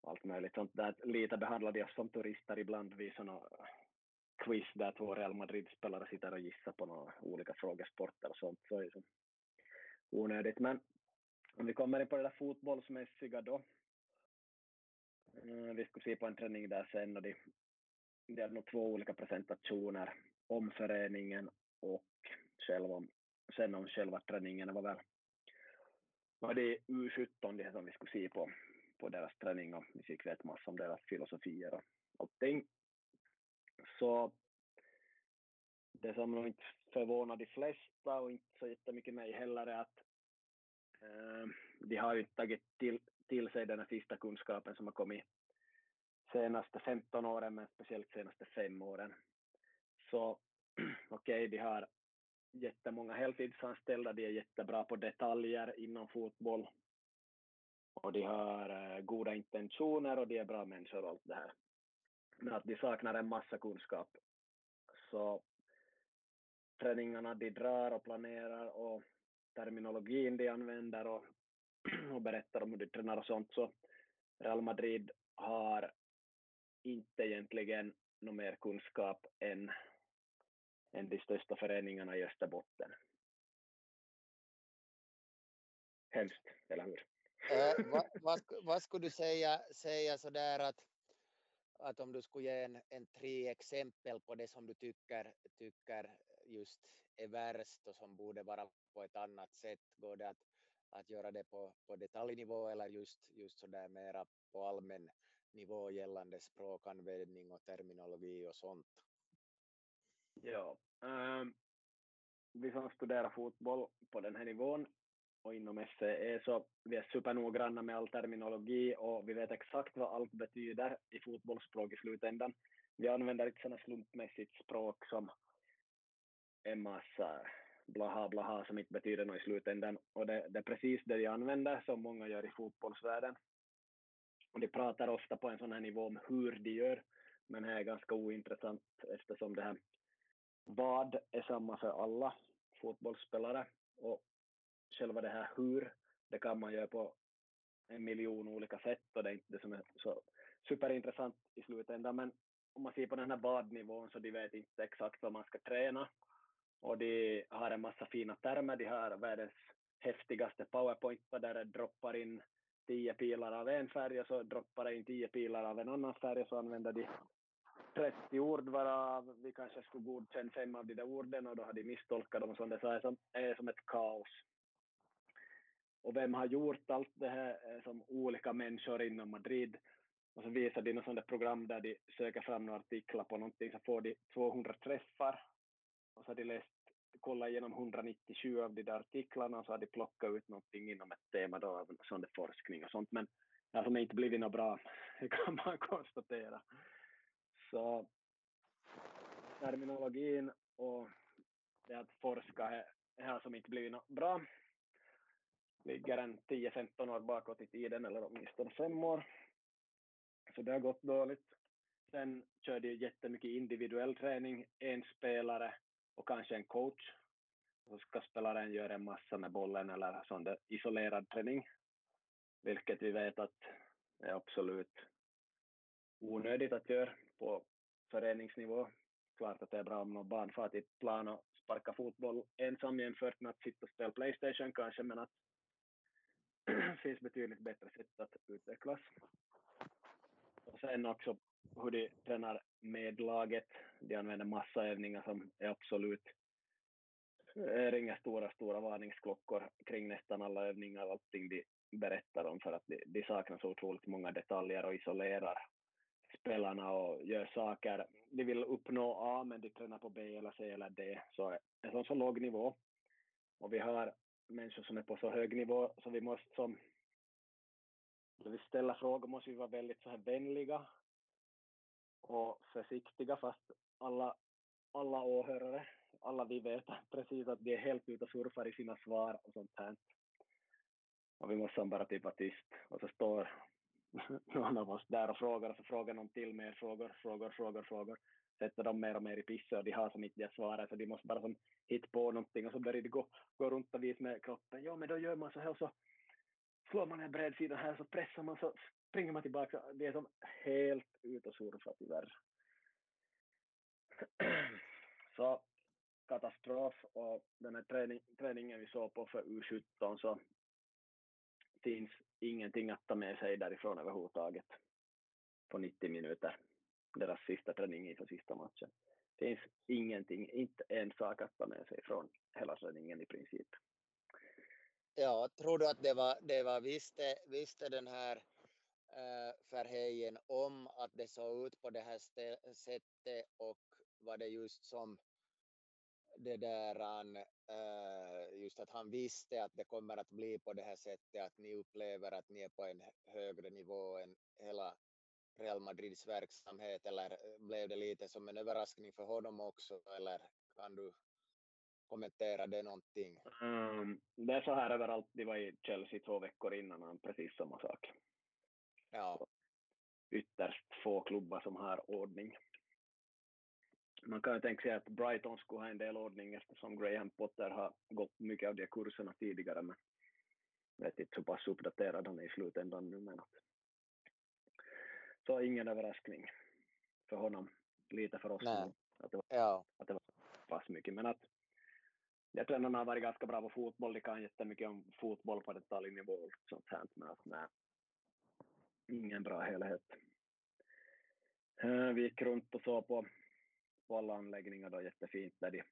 allt möjligt sånt där. Lite behandlade oss som turister ibland vid sådana quiz där två Real Madrid-spelare sitter och gissar på några olika frågesporter och sånt. Så är det onödigt. Men om vi kommer in på det där fotbollsmässiga då. Vi skulle se på en träning där sen och de, de hade nog två olika presentationer om föreningen och själva, sen om själva träningen. Det var väl var det U17 det som vi skulle se på, på deras träning och vi fick veta massor om deras filosofier och allting. Så det som nog inte förvånar de flesta och inte så jättemycket mig heller är att eh, de har ju tagit till, till sig den här sista kunskapen som har kommit senaste 15 åren, men speciellt senaste fem åren. Så okej, okay, de har jättemånga heltidsanställda, de är jättebra på detaljer inom fotboll och de har eh, goda intentioner och de är bra människor och allt det här. Men att de saknar en massa kunskap. Så träningarna de drar och planerar och terminologin de använder och, och berättar om hur de tränar och sånt så Real Madrid har inte egentligen någon mer kunskap än, än de största föreningarna i Österbotten. Hemskt, eller hur? Äh, vad, vad, vad, skulle du säga, säga sådär att, att om du skulle ge en, en tre exempel på det som du tycker, tycker just är värst och som borde vara på ett annat sätt, går det att, att göra det på, på detaljnivå eller just, just sådär mera på allmän nivå gällande språkanvändning och terminologi och sånt? Ja, um, ähm, vi som studerar fotboll på den här nivån och inom SCE så vi är supernoggranna med all terminologi och vi vet exakt vad allt betyder i fotbollsspråk i slutändan. Vi använder inte sådana slumpmässigt språk som en massa blaha blaha som inte betyder något i slutändan. Och det, det är precis det de använder som många gör i fotbollsvärlden. Och de pratar ofta på en sån här nivå om hur de gör, men det är ganska ointressant eftersom det här vad är samma för alla fotbollsspelare och själva det här hur, det kan man göra på en miljon olika sätt och det är inte det som är så superintressant i slutändan. Men om man ser på den här badnivån så de vet inte exakt vad man ska träna och de har en massa fina termer. De har världens häftigaste powerpoint där det droppar in tio pilar av en färg och så droppar det in tio pilar av en annan färg och så använder de 30 ord varav vi kanske skulle godkänna fem av de där orden och då har de misstolkat dem som det är som, är som ett kaos. Och vem har gjort allt det här eh, som olika människor inom Madrid och så visar de något sånt där program där de söker fram några artiklar på någonting så får de 200 träffar och så har de läst, kollat igenom 197 av de där artiklarna och så har de plockat ut någonting inom ett tema då av sån där forskning och sånt. Men det har inte blivit något bra, det kan man konstatera. Så terminologin och det att forska det har som inte blivit bra. Ligger en 10-15 år bakåt i tiden eller åtminstone fem år. Så det har gått dåligt. Sen körde jag jättemycket individuell träning, en spelare och kanske en coach. Så ska spelaren göra en massa med bollen eller sån där isolerad träning, vilket vi vet att är absolut onödigt att göra på föreningsnivå. Klart att det är bra om någon barn far till plan och sparkar fotboll ensam jämfört med att sitta och spela Playstation kanske, men att det finns betydligt bättre sätt att utvecklas. Och sen också hur de tränar med laget. De använder massa övningar som är absolut eh, ringer stora, stora varningsklockor kring nästan alla övningar och allting de berättar om för att de, de saknar så otroligt många detaljer och isolerar spelarna och gör saker. De vill uppnå A men de tränar på B eller C eller D. Så en sån så låg nivå. Och vi har människor som är på så hög nivå så vi måste som när vi ställer frågor måste vi vara väldigt så här vänliga och försiktiga fast alla, alla åhörare, alla vi vet precis att de är helt ute och surfar i sina svar och sånt här. Och vi måste bara typ vara tyst och så står någon av oss där och frågar och så frågar någon till mer frågor, frågor, frågor, frågor. Sätter dem mer och mer i pisse och de har som inte det svaret så de måste bara som hitta på någonting och så börjar de gå, gå runt och visa med kroppen. Ja men då gör man så här och så slår man en bredsidan här så pressar man så springer man tillbaka, det är som helt ut och surfa tyvärr. så katastrof och den här träning, träningen vi såg på för U17 så finns ingenting att ta med sig därifrån överhuvudtaget på 90 minuter. Deras sista träning inför sista matchen. Det finns ingenting, inte en sak att ta med sig från hela träningen i princip. Ja, tror du att det var, det var visste, visste den här eh, äh, Verheyen om att det såg ut på det här sättet och var det just som det där äh, just att han visste att det kommer att bli på det här sättet att ni upplever att ni är på en högre nivå än hela Real Madrids verksamhet eller blev det lite som en överraskning för honom också eller kan du kommentera det någonting? Um, det är så här överallt. De var i Chelsea två veckor innan, precis samma sak. Ja. Så ytterst få klubbar som har ordning. Man kan ju tänka sig att Brighton skulle ha en del ordning eftersom Graham Potter har gått mycket av de kurserna tidigare, men jag vet inte hur pass uppdaterad han är i slutändan nu. Men att... Så ingen överraskning för honom, lite för oss. Nej. Att det var, ja. att det var pass mycket, men att jag tror att har varit ganska bra på fotboll, de kan jättemycket om fotboll på detaljnivå och sånt här, men att nej, ingen bra helhet. Eh, vi gick runt och såg på, på alla anläggningar då jättefint där de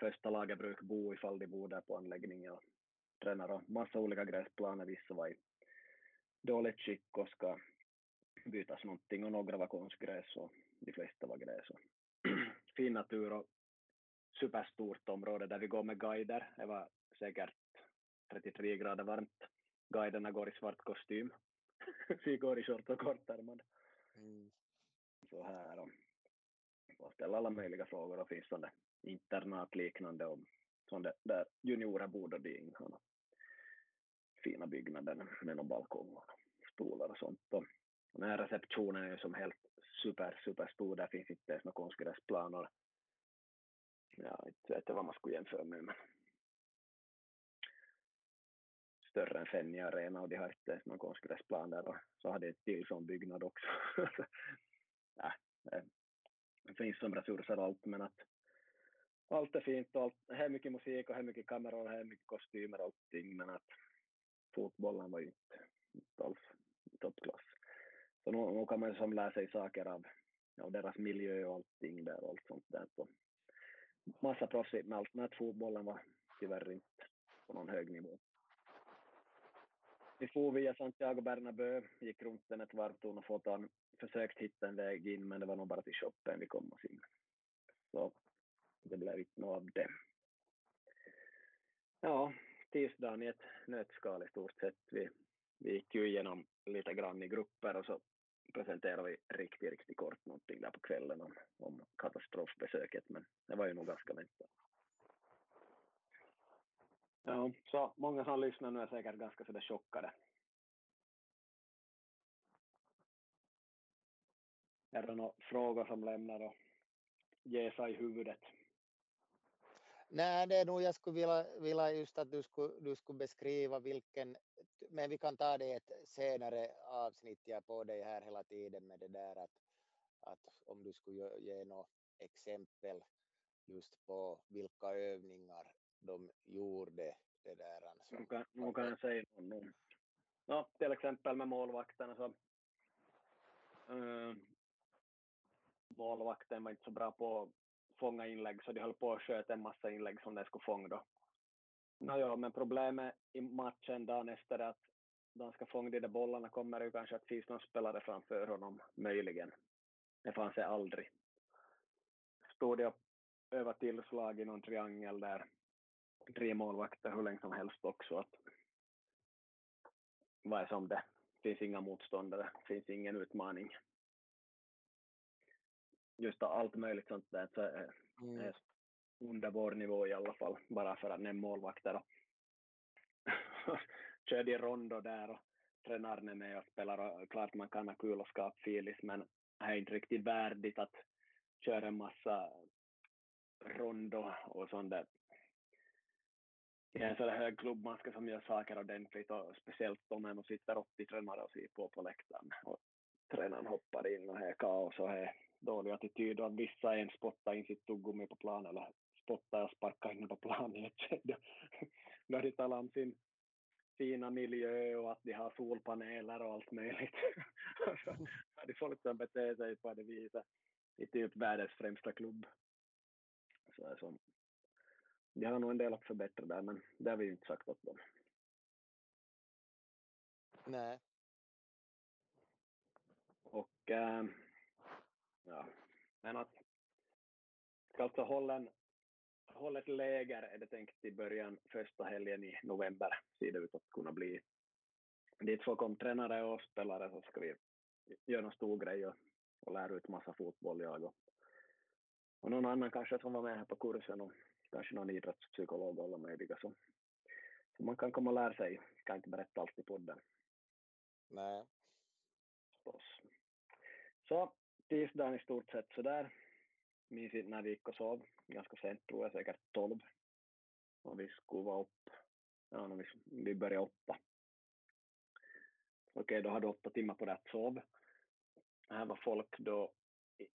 första laget brukar bo ifall de bor där på anläggningen och tränar och massa olika gräsplaner, vissa var i dåligt skick och ska bytas någonting och några var konstgräs och de flesta var gräs. Och fin natur och superstort område där vi går med guider. Det var säkert 33 grader varmt. Guiderna går i svart kostym. vi går i short och kortärmad. Mm. Så här och, och ställa alla möjliga frågor och finns sådana internatliknande och sådana där juniorer bor och de har fina byggnader med någon balkong och stolar och sånt. Och den här receptionen är ju som helt super, super stor. Där finns inte ens några konstgräsplaner ja, inte vet jag vad man skulle jämföra med. Men större än Fenja Arena och de har inte ens någon konstgräsplan där och så har de en till sån byggnad också. ja, det finns som resurser allt men att allt är fint och allt, här mycket musik och här mycket kameror och här mycket kostymer och allting men att fotbollen var ju inte, inte alls toppklass. Så nu, nu kan man som lära sig saker av, av deras miljö och allting där och allt sånt där. Så massa proffsigt med allt, men att fotbollen var tyvärr inte på någon hög nivå. Vi for via Santiago Bernabéu, gick runt den ett varv, tog och foton, försökte hitta en väg in, men det var nog bara till shoppen vi kom oss in. Så det blev inte något av det. Ja, tisdagen i ett nötskal i stort sett. Vi, vi gick ju igenom lite grann i grupper och så presenterade vi riktigt, riktigt kort någonting där på kvällen om, om katastrofbesöket, men det var ju nog ganska väntat. Ja, så många som lyssnar nu är säkert ganska sådär chockade. Är det några frågor som lämnar och ger sig i huvudet? Nej, det är nog jag skulle vilja, vilja just att du skulle, du skulle beskriva vilken, men vi kan ta det i ett senare avsnitt, jag på dig här hela tiden med det där att, att om du skulle ge något exempel just på vilka övningar de gjorde det där. Alltså. Nu, kan, nu kan jag säga någon. Ja, till exempel med målvakterna så äh, målvakten var inte så bra på fånga inlägg så de höll på att sköta en massa inlägg som de skulle fånga då. Nåja, men problemet i matchen dagen efter att de ska fånga de där bollarna kommer ju kanske att finns någon spelare framför honom, möjligen. Det fanns det aldrig. Stod jag över tillslag i någon triangel där tre målvakter hur länge som helst också. Att vad är som det? finns inga motståndare, finns ingen utmaning just allt möjligt sånt där så är, mm. är under vår nivå i alla fall, bara för att nämna målvakter. Och körde i rondo där och tränaren är med och spelar och klart man kan ha kul och skapa filis men det är inte riktigt värdigt att köra en massa rondo och sånt där i en sån hög klubb man ska som gör saker ordentligt och speciellt om man sitter 80 tränare och ser på på läktaren och tränaren hoppar in och det är kaos och det är dålig attityd och vissa ens spottar in sitt tuggummi på plan eller spottar och sparkar in på plan i ett de talar om sin fina miljö och att de har solpaneler och allt möjligt. så hade folk som beter sig på det viset i typ världens främsta klubb. Så, så, de har nog en del att förbättra där, men det har vi ju inte sagt åt dem. Nej. Och äh, ja, men att ska alltså hålla, en, hålla ett läger är det tänkt i början första helgen i november ser det ut att kunna bli. Dit får kom tränare och spelare så ska vi göra en stor grej och, och lära ut massa fotboll jag och, och någon annan kanske som var med här på kursen och kanske någon idrottspsykolog och alla möjliga så, så man kan komma och lära sig, kan inte berätta allt i podden. Nej. Så tisdagen i stort sett sådär. Minns inte när vi gick och sov. Ganska sent tror jag, säkert tolv. Och vi skulle vara upp. Ja, vi, vi började åtta. Okej, då hade du åtta timmar på det att sova. Här var folk då,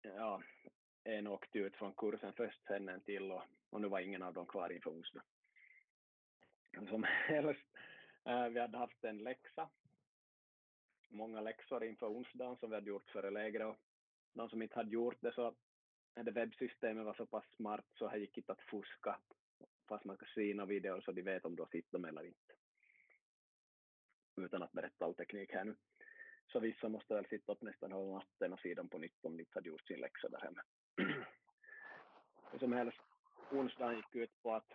ja, Eh, en åkte ut från kursen först, sen en till och, och nu var ingen av dem kvar inför onsdag. Som helst, eh, vi hade haft en läxa, många läxor inför onsdagen som vi hade gjort före lägret och de som inte hade gjort det så det webbsystemet var så pass smart så det gick inte att fuska fast man kan syna videor så de vet om du har sett dem eller inte. Utan att berätta all teknik här nu. Så vissa måste väl sitta upp nästan hela natten och se dem på nytt om de inte hade gjort sin läxa där hemma. Hur som helst, onsdagen gick ut på att,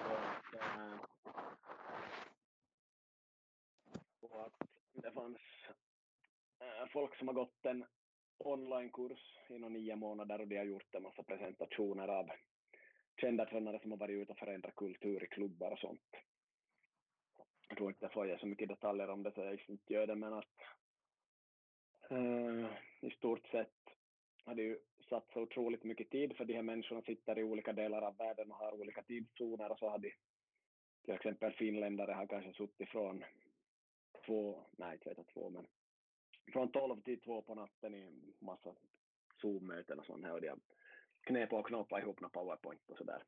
att, äh, på att det fanns äh, folk som har gått en onlinekurs inom nio månader och de har gjort en massa presentationer av kända tränare som har varit ute och förändrat kultur i klubbar och sånt. Jag tror inte jag får ge så mycket detaljer om det så jag inte gör det men att uh, i stort sett hade ju satt så otroligt mycket tid för de här människorna sitter i olika delar av världen och har olika tidszoner och så hade till exempel finländare har kanske suttit från två, nej inte vet jag två men från 12 till 2 på natten i en massa Zoom-möten och sånt här och de har knep och knåpat ihop några powerpoint och sådär.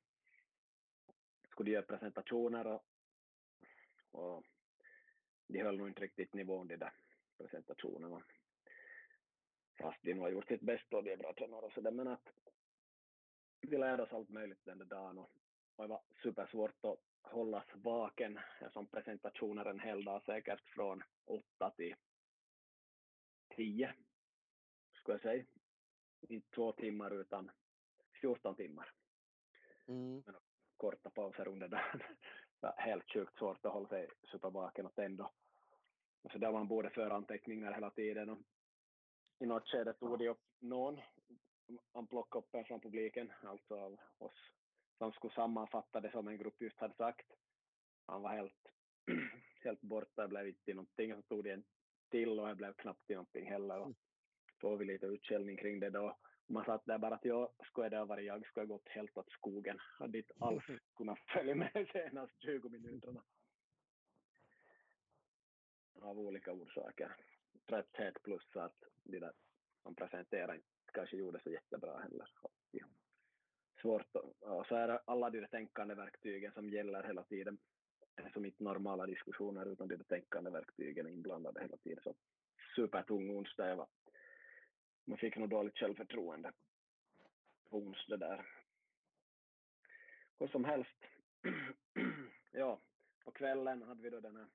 Skulle de göra presentationer och, och de höll nog inte riktigt nivån de där presentationerna. Fast de har gjort sitt bästa och de är bra tränare och sådär men att vi lärde oss allt möjligt den där dagen och, och det var supersvårt att hållas vaken som presentationer en hel dag säkert från åtta till tio, skulle jag säga. Inte två timmar utan 14 timmar. Mm. Men korta pauser under dagen. Helt sjukt svårt att hålla sig supervaken och ändå. Så där man borde föra anteckningar hela tiden. Och I något skede tog de upp någon, han plockade upp en från publiken, alltså av oss som skulle sammanfatta det som en grupp just hade sagt. Han var helt, helt borta, det blev inte någonting. Så tog de en till och det blev knappt någonting heller. Och får vi lite utskällning kring det då. Man satt där bara att jag skulle det ha varit jag skulle ha gått helt åt skogen. Hade inte alls kunnat följa med senast 20 minuterna. Av olika orsaker. Trötthet plus att de där som presenterar inte kanske gjorde så jättebra heller. Ja. Svårt och så är det alla de där tänkande verktygen som gäller hela tiden som inte normala diskussioner utan de där tänkande verktygen är inblandade hela tiden. Så supertung onsdag. Jag var, man fick nog dåligt självförtroende på onsdag där. Hur som helst. ja, på kvällen hade vi då den här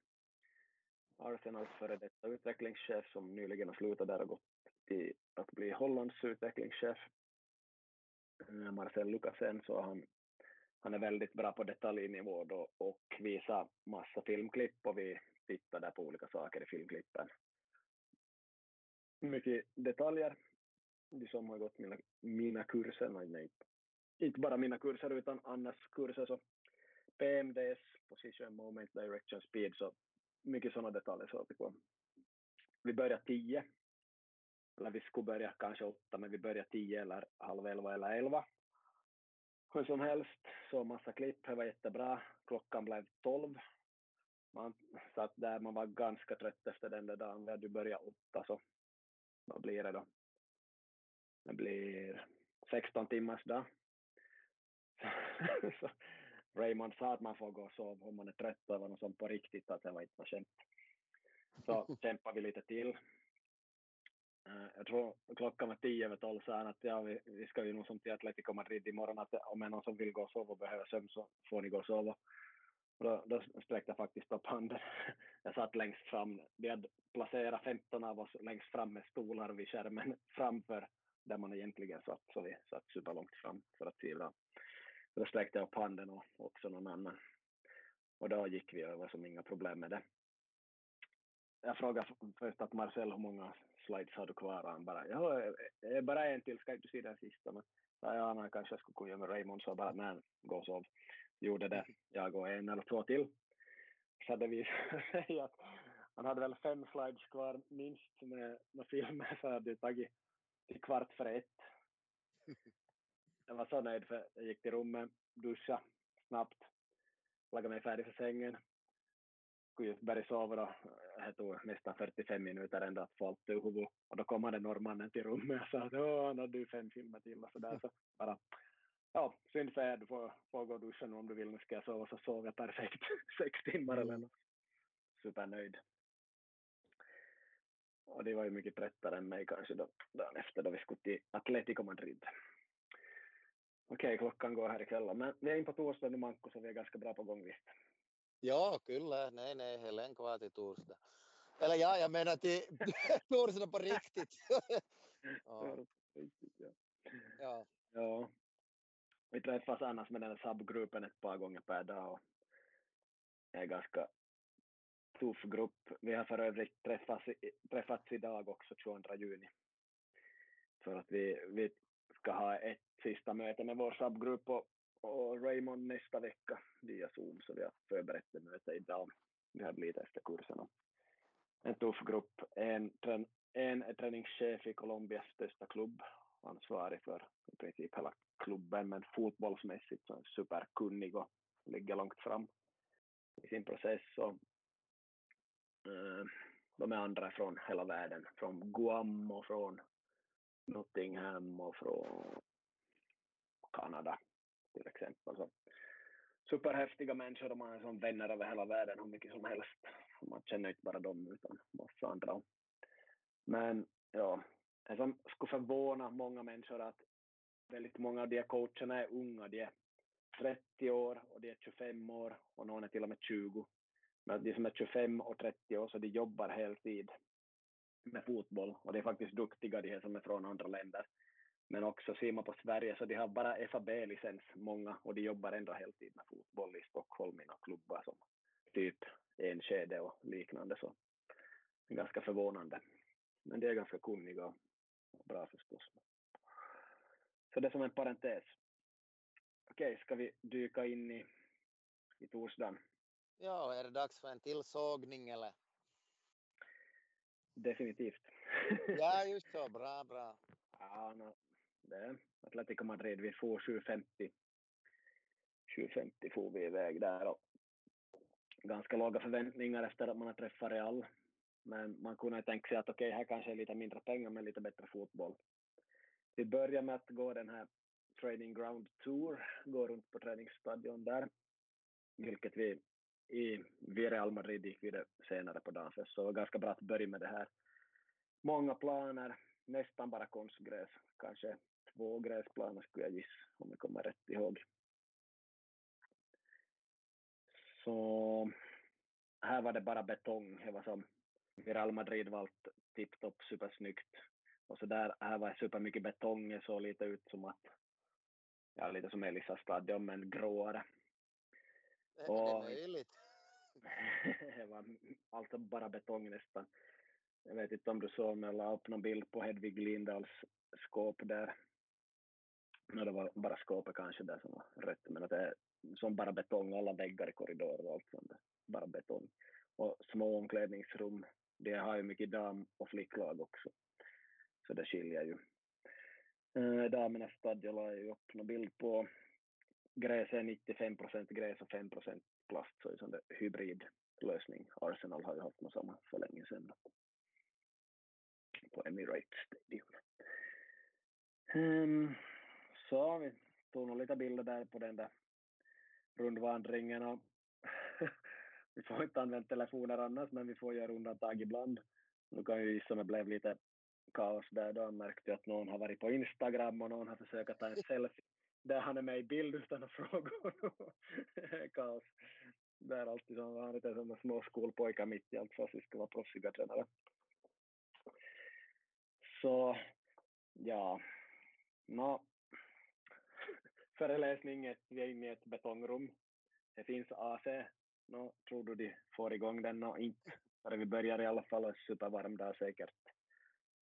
Arsenals före detta utvecklingschef som nyligen har slutat där och gått till att bli Hollands utvecklingschef. Eh, Marcel Lukasen, så han han är väldigt bra på detaljnivå då och visar massa filmklipp och vi tittar där på olika saker i filmklippen. Mycket detaljer. De som har gått mina, mina kurser, nej, inte bara mina kurser utan Annas kurser, så PMDs, Position, Moment, Direction, Speed, så mycket sådana detaljer så vi på. Vi börjar tio, eller vi skulle börja kanske åtta, men vi börjar tio eller halv elva eller elva hur som helst, så massa klipp, det var jättebra. Klockan blev tolv. Man satt där, man var ganska trött efter den där dagen. Vi hade börjat åtta, så vad blir det då? Det blir 16 timmars dag. så Raymond sa att man får gå och sova om man är trött och det var något sånt på riktigt, att det var inte var skämt. Så kämpade vi lite till. Uh, jag tror klockan var tio över tolv sa han att ja, vi, vi ska ju nog som till Atletico Madrid imorgon att om är någon som vill gå och sova och behöver sömn så får ni gå och sova. Och då, då sträckte jag faktiskt upp handen. Jag satt längst fram. Vi hade placerat 15 av oss längst fram med stolar vid skärmen framför där man egentligen satt, så vi satt superlångt fram för att se då sträckte jag upp handen och också någon annan. Och då gick vi över som inga problem med det. Jag frågade först att Marcel hur många slides har du kvar? Och han bara, ja, eh, eh, bara en till, ska inte se den sista? Men sa ja, han kanske skulle kunna göra med Raymond, så bara, nej, gå och sov. Gjorde det, jag och en eller två till. Så hade vi att han hade väl fem slides kvar minst med, med filmer, så hade det tagit till kvart för ett. Jag var så nöjd för jag gick till rummet, duscha snabbt, lagade mig färdig för sängen. Skulle just börja sova då. Det tog nästan 45 minuter ändå att få allt ur huvudet. Och då kom den norrmannen till rummet och sa att han hade fem filmer till och sådär. Så bara, ja, synd för er, du får, får gå och duscha nu om du vill. Nu ska jag sova så sov jag perfekt sex timmar eller något. Supernöjd. Och det var ju mycket tröttare än mig kanske då, dagen efter då vi skulle till Atletico Madrid. Okej, klockan går här ikväll. Men vi är in på torsdag nu Manko, så vi är ganska bra på gång visst. Ja, kyllä. Nej, nej, Helen kvar till torsdag. Eller ja, jag menar till torsdag på riktigt. ja. ja. ja. Vi träffas annars med den här subgruppen ett par gånger per dag och det är ganska tuff grupp. Vi har för övrigt träffats, träffats idag också, 22 juni. För att vi, vi ska ha ett sista möte med vår subgrupp och, och Raymond nästa vecka via Zoom, så vi har förberett det möte idag. Vi har blivit efter kursen. En tuff grupp. En, en är träningschef i Colombias största klubb, ansvarig för i princip hela klubben, men fotbollsmässigt så är superkunnig och ligger långt fram i sin process. Och, eh, de är andra från hela världen, från Guam och från Nottingham och från Kanada till exempel. Så superhäftiga människor, de har som vänner över hela världen hur mycket som helst. Man känner inte bara dem utan massa andra. Men ja, det som skulle förvåna många människor att väldigt många av de här coacherna är unga. De är 30 år och de är 25 år och någon är till och med 20. Men de som är 25 och 30 år så de jobbar heltid med fotboll och de är faktiskt duktiga de här som är från andra länder. Men också ser man på Sverige så de har bara FAB-licens många och de jobbar ändå heltid med fotboll i Stockholm i några klubbar som typ Enskede och liknande så det är ganska förvånande. Men de är ganska kunniga och bra förstås. Så det är som en parentes. Okej, ska vi dyka in i, i torsdagen? Ja, är det dags för en till sågning eller? Definitivt. ja, just så. Bra, bra. Ja, no, det Atletico Madrid. Vi får 7.50. 7.50 får vi iväg där och ganska låga förväntningar efter att man har träffat Real. Men man kunde tänka sig att okej, okay, här kanske är lite mindre pengar men lite bättre fotboll. Vi börjar med att gå den här Training Ground Tour, gå runt på träningsstadion där, vilket vi i vid Real Madrid gick vi det senare på dagen, så det var ganska bra att börja med det här. Många planer, nästan bara konstgräs, kanske två gräsplaner skulle jag gissa, om jag kommer rätt ihåg. Så här var det bara betong, det var som Real Madrid valt tipptopp supersnyggt. Och så där, här var det supermycket betong, det såg lite ut som att, ja lite som Elisa stadion men gråare. Är det möjligt? det var alltså bara betong nästan. Jag vet inte om du såg, men jag la upp någon bild på Hedvig Lindahls skåp där. No, det var bara skåpet kanske där som var rätt, men att det är som bara betong, alla väggar i korridorer och allt sånt Bara betong. Och små omklädningsrum, det har ju mycket dam och flicklag också. Så det skiljer ju. Äh, damernas stadion la jag upp någon bild på gräs är 95 procent gräs och 5 procent plast, så är det hybridlösning. Arsenal har ju haft något samma för länge sedan på Emirates Stadium. Um, så vi tog nog lite bilder där på den där rundvandringen och vi får inte använda telefoner annars men vi får göra undantag ibland. Nu kan ju gissa om det blev lite kaos där då. märkte att någon har varit på Instagram och någon har försökt ta en selfie där han är med i bild utan att fråga kaos. Det är alltid som vanligt, det som små skolpojkar mitt i allt fast vi ska vara proffsiga tränare. Så ja, no. föreläsning, vi är inne i ett betongrum. Det finns AC. No, tror du de får igång den? No, inte. För vi börjar i alla fall supervarm dag, säkert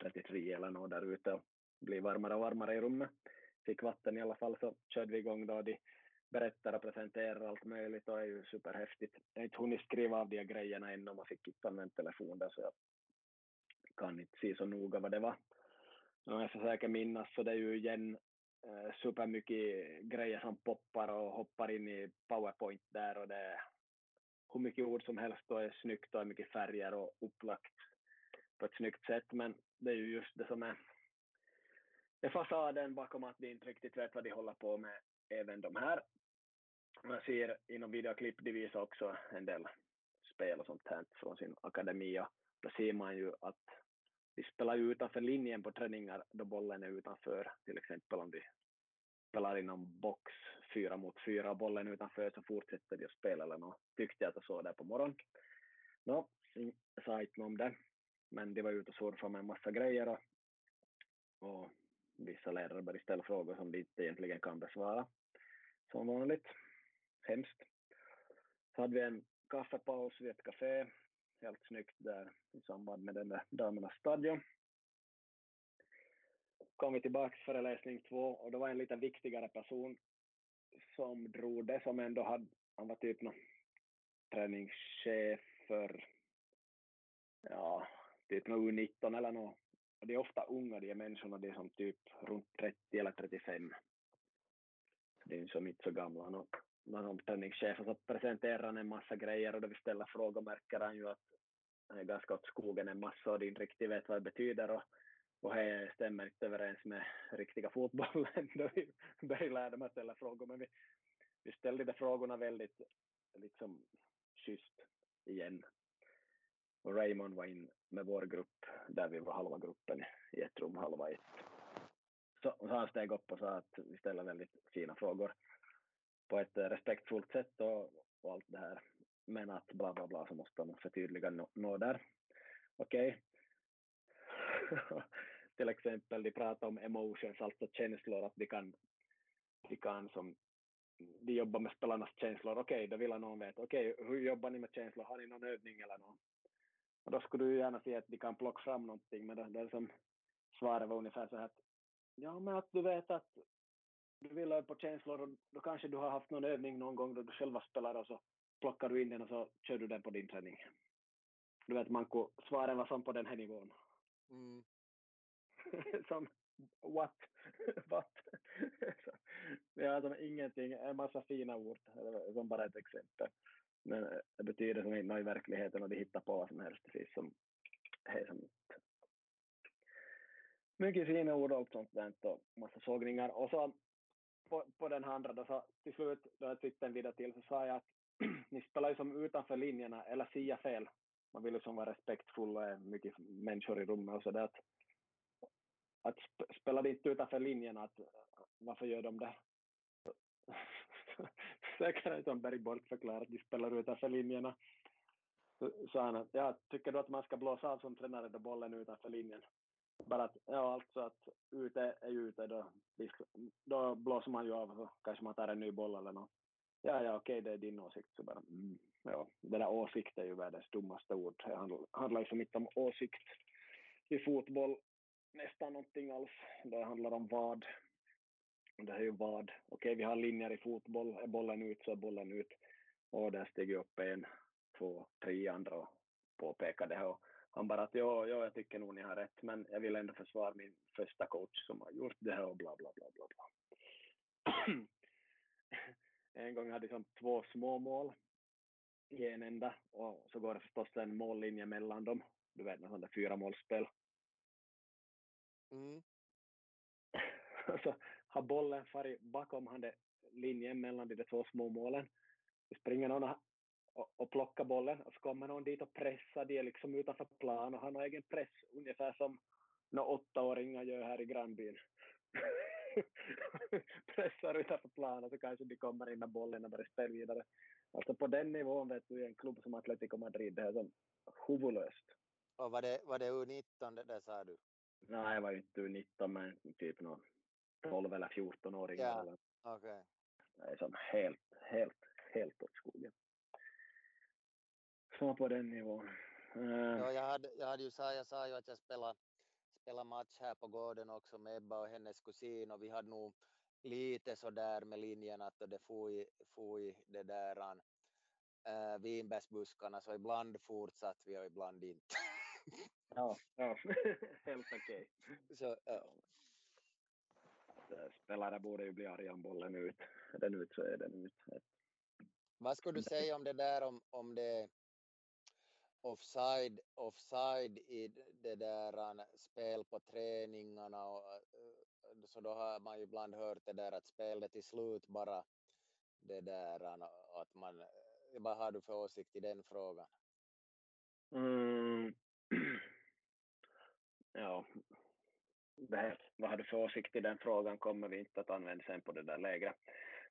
33 eller något där ute och blir varmare och varmare i rummet. Fick vatten i alla fall så körde vi igång då. De berättar och presenterar allt möjligt och är ju superhäftigt. Jag har inte hunnit skriva av de här grejerna ännu, man fick inte använda telefon där så jag kan inte se så noga vad det var. Om jag försöker minnas så det är ju igen eh, supermycket grejer som poppar och hoppar in i powerpoint där och det är hur mycket ord som helst och är snyggt och är mycket färger och upplagt på ett snyggt sätt men det är ju just det som är, är fasaden bakom att de inte riktigt vet vad de håller på med även de här. Man ser inom videoklipp, de visar också en del spel och sånt här från sin akademi och då ser man ju att de spelar ju utanför linjen på träningar då bollen är utanför, till exempel om de spelar inom box fyra mot fyra och bollen är utanför så fortsätter de att spela eller något. Tyckte jag att jag såg där på morgonen. Nå, mm, jag sa inte om det, men de var ute och surfade med en massa grejer och, och vissa lärare började ställa frågor som de inte egentligen kan besvara. Som vanligt. Hemskt. Så hade vi en kaffepaus vid ett café helt snyggt där i samband med den där damernas stadion. Kom vi tillbaka föreläsning två och då var en lite viktigare person som drog det, som ändå hade, han var typ någon träningschef för, ja, typ någon U19 eller något det de är ofta unga de är människorna, de är som typ runt 30 eller 35. De är som inte så gamla. No, någon omställningschef så presenterar han en massa grejer och då vi ställer frågor märker han ju att han är ganska åt skogen en massa och de inte riktigt vet vad det betyder och, och det stämmer inte överens med riktiga fotbollen. då vi började lära dem att ställa frågor men vi, vi ställde de frågorna väldigt liksom schysst igen. Och Raymond var in med vår grupp där vi var halva gruppen i ett rum, halva ett. Så, så han steg upp och sa att vi ställer väldigt fina frågor på ett eh, respektfullt sätt och, och allt det här. Men att bla bla bla så måste man förtydliga nå, nå där. Okej. Okay. Till exempel de pratar om emotions, alltså känslor, att de kan, de kan som de jobbar med spelarnas känslor. Okej, okay, då vill någon veta, okej, okay, hur jobbar ni med känslor? Har ni någon övning eller något? Och då skulle du gärna se att de kan plocka fram någonting, men det, det som svaret var ungefär så här att ja, men att du vet att du vill på känslor och då kanske du har haft någon övning någon gång då du själva spelar och så plockar du in den och så kör du den på din träning. Du vet Manko, svaren var som på den här nivån. Mm. som what? what? ja, som ingenting, en massa fina ord, som bara ett exempel. Men eh, det betyder som inte i verkligheten och de hittar på vad som helst precis som som mycket fina ord och allt sånt där och massa sågningar. Och så på, på den andra då så till slut då jag tyckte en video till så sa jag att ni spelar ju som utanför linjerna eller sia fel. Man vill ju som vara respektfull och är mycket människor i rummet och sådär. Att, att spela inte utanför linjerna, att, varför gör de det? säkerhet som Berg Borg förklarar att de spelar utanför linjerna. Så sa han att ja, tycker du att man ska blåsa av som tränare då bollen är utanför linjen? Bara att, ja alltså att ute är ute då, då blåser man ju av och så kanske man tar en ny boll eller något. Ja, ja, okej, det är din åsikt. Så bara, mm, ja, det där åsikt är ju världens dummaste ord. Det handlar, handlar liksom inte om åsikt i fotboll nästan någonting alls. Det handlar om vad. Det är ju vad. Okej, vi har linjer i fotboll. Är bollen ut så är bollen ut. Och där stiger upp en, två, tre andra och påpekar det. Och han bara att ja, ja, jag tycker nog ni har rätt, men jag vill ändå försvara min första coach som har gjort det här och bla bla bla bla bla. en gång hade de två små mål i en enda och så går det förstås en mållinje mellan dem. Du vet, något sånt där fyra målspel. Mm. så har bollen farit bakom han det linjen mellan de två små målen. Så springer någon och, och plockar bollen och så kommer någon dit och pressar de liksom utanför plan och han har egen press ungefär som några åttaåringar gör här i grannbyn. Pressar utanför planen så kanske de kommer in med bollen och börjar spela vidare. Alltså på den nivån vet du i en klubb som Atletico Madrid, det är som huvudlöst. Och var det, var det U19 det där sa du? Nej, jag var inte U19 men typ någon 12 eller 14-åringar. Ja. eller. Okay. Det är som helt, helt, helt åt skogen. Så på den nivån. Uh, Ja, jag, hade, jag, hade ju jag sa ju att jag spelade, spelade match här på gården också med Ebba och hennes kusin och vi hade nog lite så där med linjen att det for i, for i det där äh, vinbärsbuskarna så ibland fortsatt vi och ibland inte. ja, ja. helt okej. så, ja. Spelare borde ju bli arga om bollen ut. Är den ut så är den ut. Vad skulle du säga om det där om, om det offside, offside i det där spel på träningarna och så då har man ju ibland hört det där att spelet till slut bara det där att man vad har du för åsikt i den frågan? Mm. Ja, här, vad har du för åsikt i den frågan kommer vi inte att använda sen på det där lägret.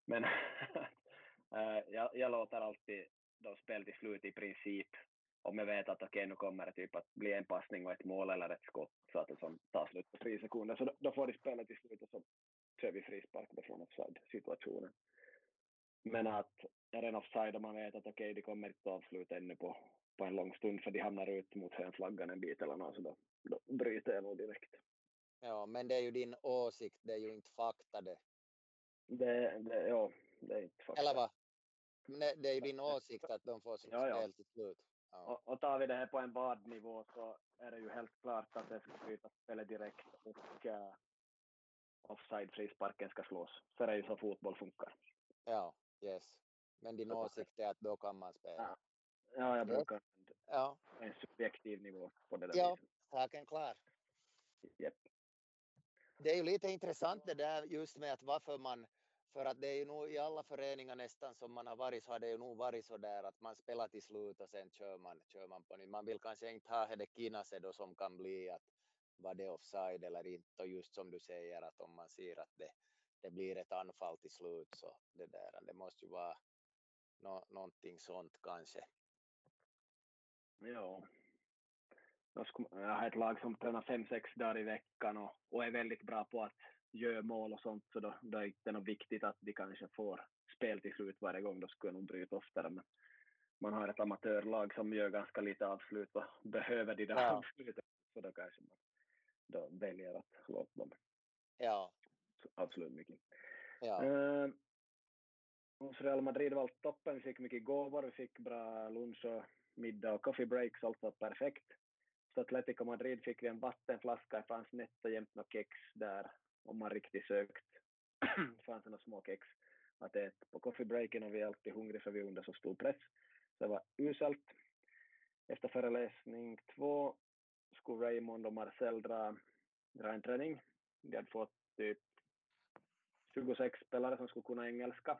Men eh, jag, jag låter alltid då spel till slut i princip om jag vet att okej okay, nu kommer det typ att bli en passning och ett mål eller ett skott så att det som tar slut på frisekunder så då, då får de spela till slut och så kör vi frispark från offside-situationen. Men att är det en offside och man vet att okej okay, de kommer inte avsluta ännu på, på en lång stund för de hamnar ut mot flaggan en bit eller något så då, då bryter jag nog direkt. Ja, men det är ju din åsikt, det är ju inte fakta det. Det, det ja, det är inte fakta. Eller vad? Det är ju din åsikt att de får sitt ja, spel till slut. Ja. Och, och tar vi det här på en vadnivå så är det ju helt klart att det ska bryta spelet direkt och uh, offside-frisparken ska slås. Så det är ju så fotboll funkar. Ja, yes. Men din åsikt är att då kan man spela? Ja, ja jag brukar ja. en subjektiv nivå på det där Ja, viset. saken klar. Yep. Det är ju lite intressant det där just med att varför man för att det är ju nog i alla föreningar nästan som man har varit så har det ju nog varit så där att man spelar till slut och sen kör man, kör man på nytt. Man vill kanske inte ha det kinase då som kan bli att var det offside eller inte och just som du säger att om man ser att det, det blir ett anfall till slut så det där, det måste ju vara no, någonting sånt kanske. Ja. Jag har ett lag som tränar fem, sex dagar i veckan och, och är väldigt bra på att gör mål och sånt så då, då är det inte något viktigt att de kanske får spel till slut varje gång. Då skulle jag nog bryta oftare. Men man har ett amatörlag som gör ganska lite avslut och behöver de där Ja. avsluten. Så då kanske man då väljer att låta dem Ja, avsluta mycket. ja, Uh, hos Real Madrid var allt toppen. Vi fick mycket gåvor, vi fick bra lunch och middag och coffee breaks. Allt var perfekt. Så Atletico Madrid fick vi en vattenflaska, det fanns nätt och jämt något kex där om man riktigt sökt. fanns det några små kex att äta på coffeebreaken och vi är alltid hungriga för vi är under så stor press. Så det var uselt. Efter föreläsning två skulle Raymond och Marcel dra, dra en träning. De hade fått typ 26 spelare som skulle kunna engelska.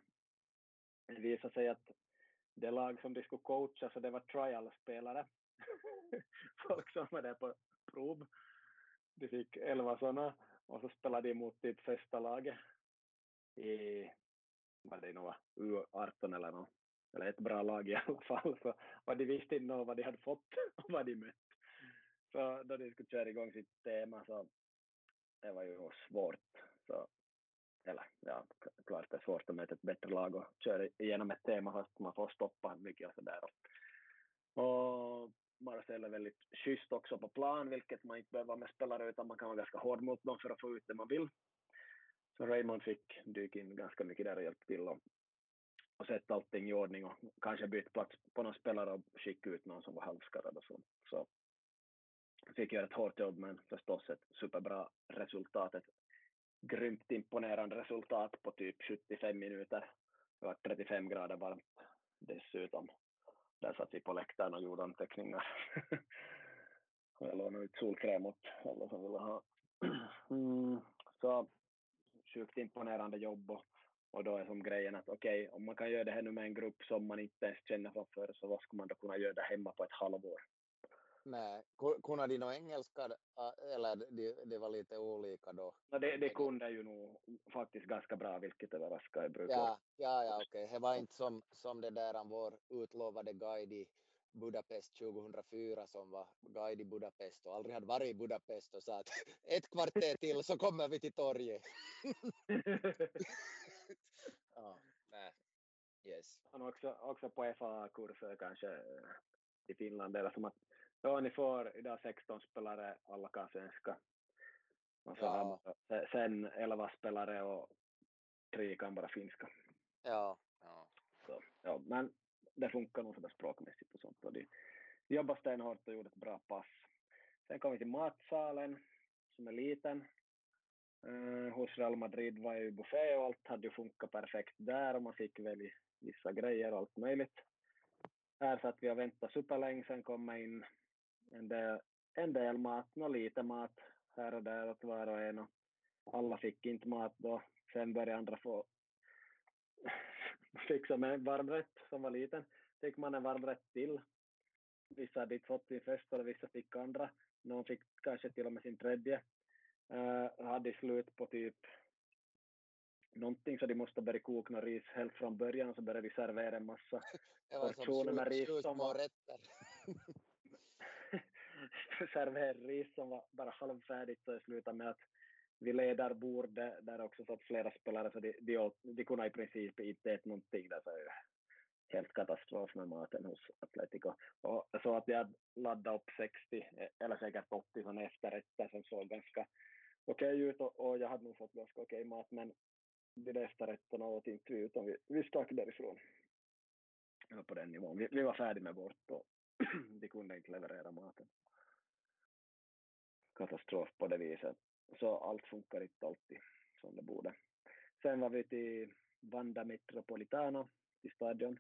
Det visade sig att det lag som de skulle coacha så det var trial-spelare. Folk som var där på prov. De fick 11 sådana och så spelade de mot typ första laget i, vad det nu var, U18 eller något. Eller ett bra lag i alla fall. Så och de visste inte vad de hade fått och vad de mött. Så då de skulle köra igång sitt tema så det var ju svårt. Så, eller ja, klart det är svårt att möta ett bättre lag och köra igenom ett tema fast man får stoppa mycket och sådär. Och Marcel är väldigt schysst också på plan, vilket man inte behöver vara med spelare utan man kan vara ganska hård mot dem för att få ut det man vill. Så Raymond fick dyka in ganska mycket där och hjälpa till och, och sätta allting i ordning och kanske byta plats på någon spelare och skicka ut någon som var halvskadad och så. Så fick göra ett hårt jobb men förstås ett superbra resultat, ett grymt imponerande resultat på typ 75 minuter Det var 35 grader varmt dessutom. Där satt vi på läktaren och gjorde anteckningar. och jag lånade ut solkräm åt alla som ville ha. Mm, så sjukt imponerande jobb och, och då är som grejen att okej, okay, om man kan göra det här nu med en grupp som man inte ens känner framför så vad ska man då kunna göra det hemma på ett halvår? Nej, kunde de någon engelska eller det de var lite olika då? No, det, det kunde ju nog faktiskt ganska bra, vilket överraskar. Brukar. Ja, ja, ja okej. Okay. Det var inte som, som det där vår utlovade guide i Budapest 2004 som var guide i Budapest och aldrig hade varit i Budapest och sa att ett kvarter till så kommer vi till torget. ja, nej. Yes. Han också, också på FA-kurser kanske i Finland, eller som att Ja, ni får idag 16 spelare, alla kan svenska. Och så ja. sen 11 spelare och tre kan bara finska. Ja. ja. Så, ja men det funkar nog sådär språkmässigt och sånt. Och de, de jobbade stenhårt och gjorde ett bra pass. Sen kom vi till matsalen, som är liten. Uh, hos Real Madrid var ju buffé och allt hade ju funkat perfekt där och man fick välja vissa grejer och allt möjligt. Här satt vi och väntade superlänge, sen kom jag in en del, en del mat, och lite mat här och där åt var och en och alla fick inte mat då. Sen började andra få fixa med en varmrätt som var liten. Fick man en varmrätt till. Vissa hade inte fått sin första och vissa fick andra. Någon fick kanske till och med sin tredje. Uh, hade slut på typ någonting så de måste börja koka ris helt från början och så började de servera en massa portioner med ris som var, serverris som var bara halvfärdigt så det slutade med att vi leder bordet där också satt flera spelare så de, de, de kunde i princip inte äta någonting där så helt katastrof med maten hos Atletico. Och så att jag laddade upp 60 eller säkert 80 sådana efterrätter som såg ganska okej okay ut och, och, jag hade nog fått ganska okej okay mat men de där efterrätterna åt inte vi utan vi, vi stack därifrån. På den nivån. Vi, vi var färdiga med vårt och de kunde inte leverera maten. Katastrof på det viset. Så allt funkar inte alltid som det borde. Sen var vi till Vanda Metropolitano, till stadion.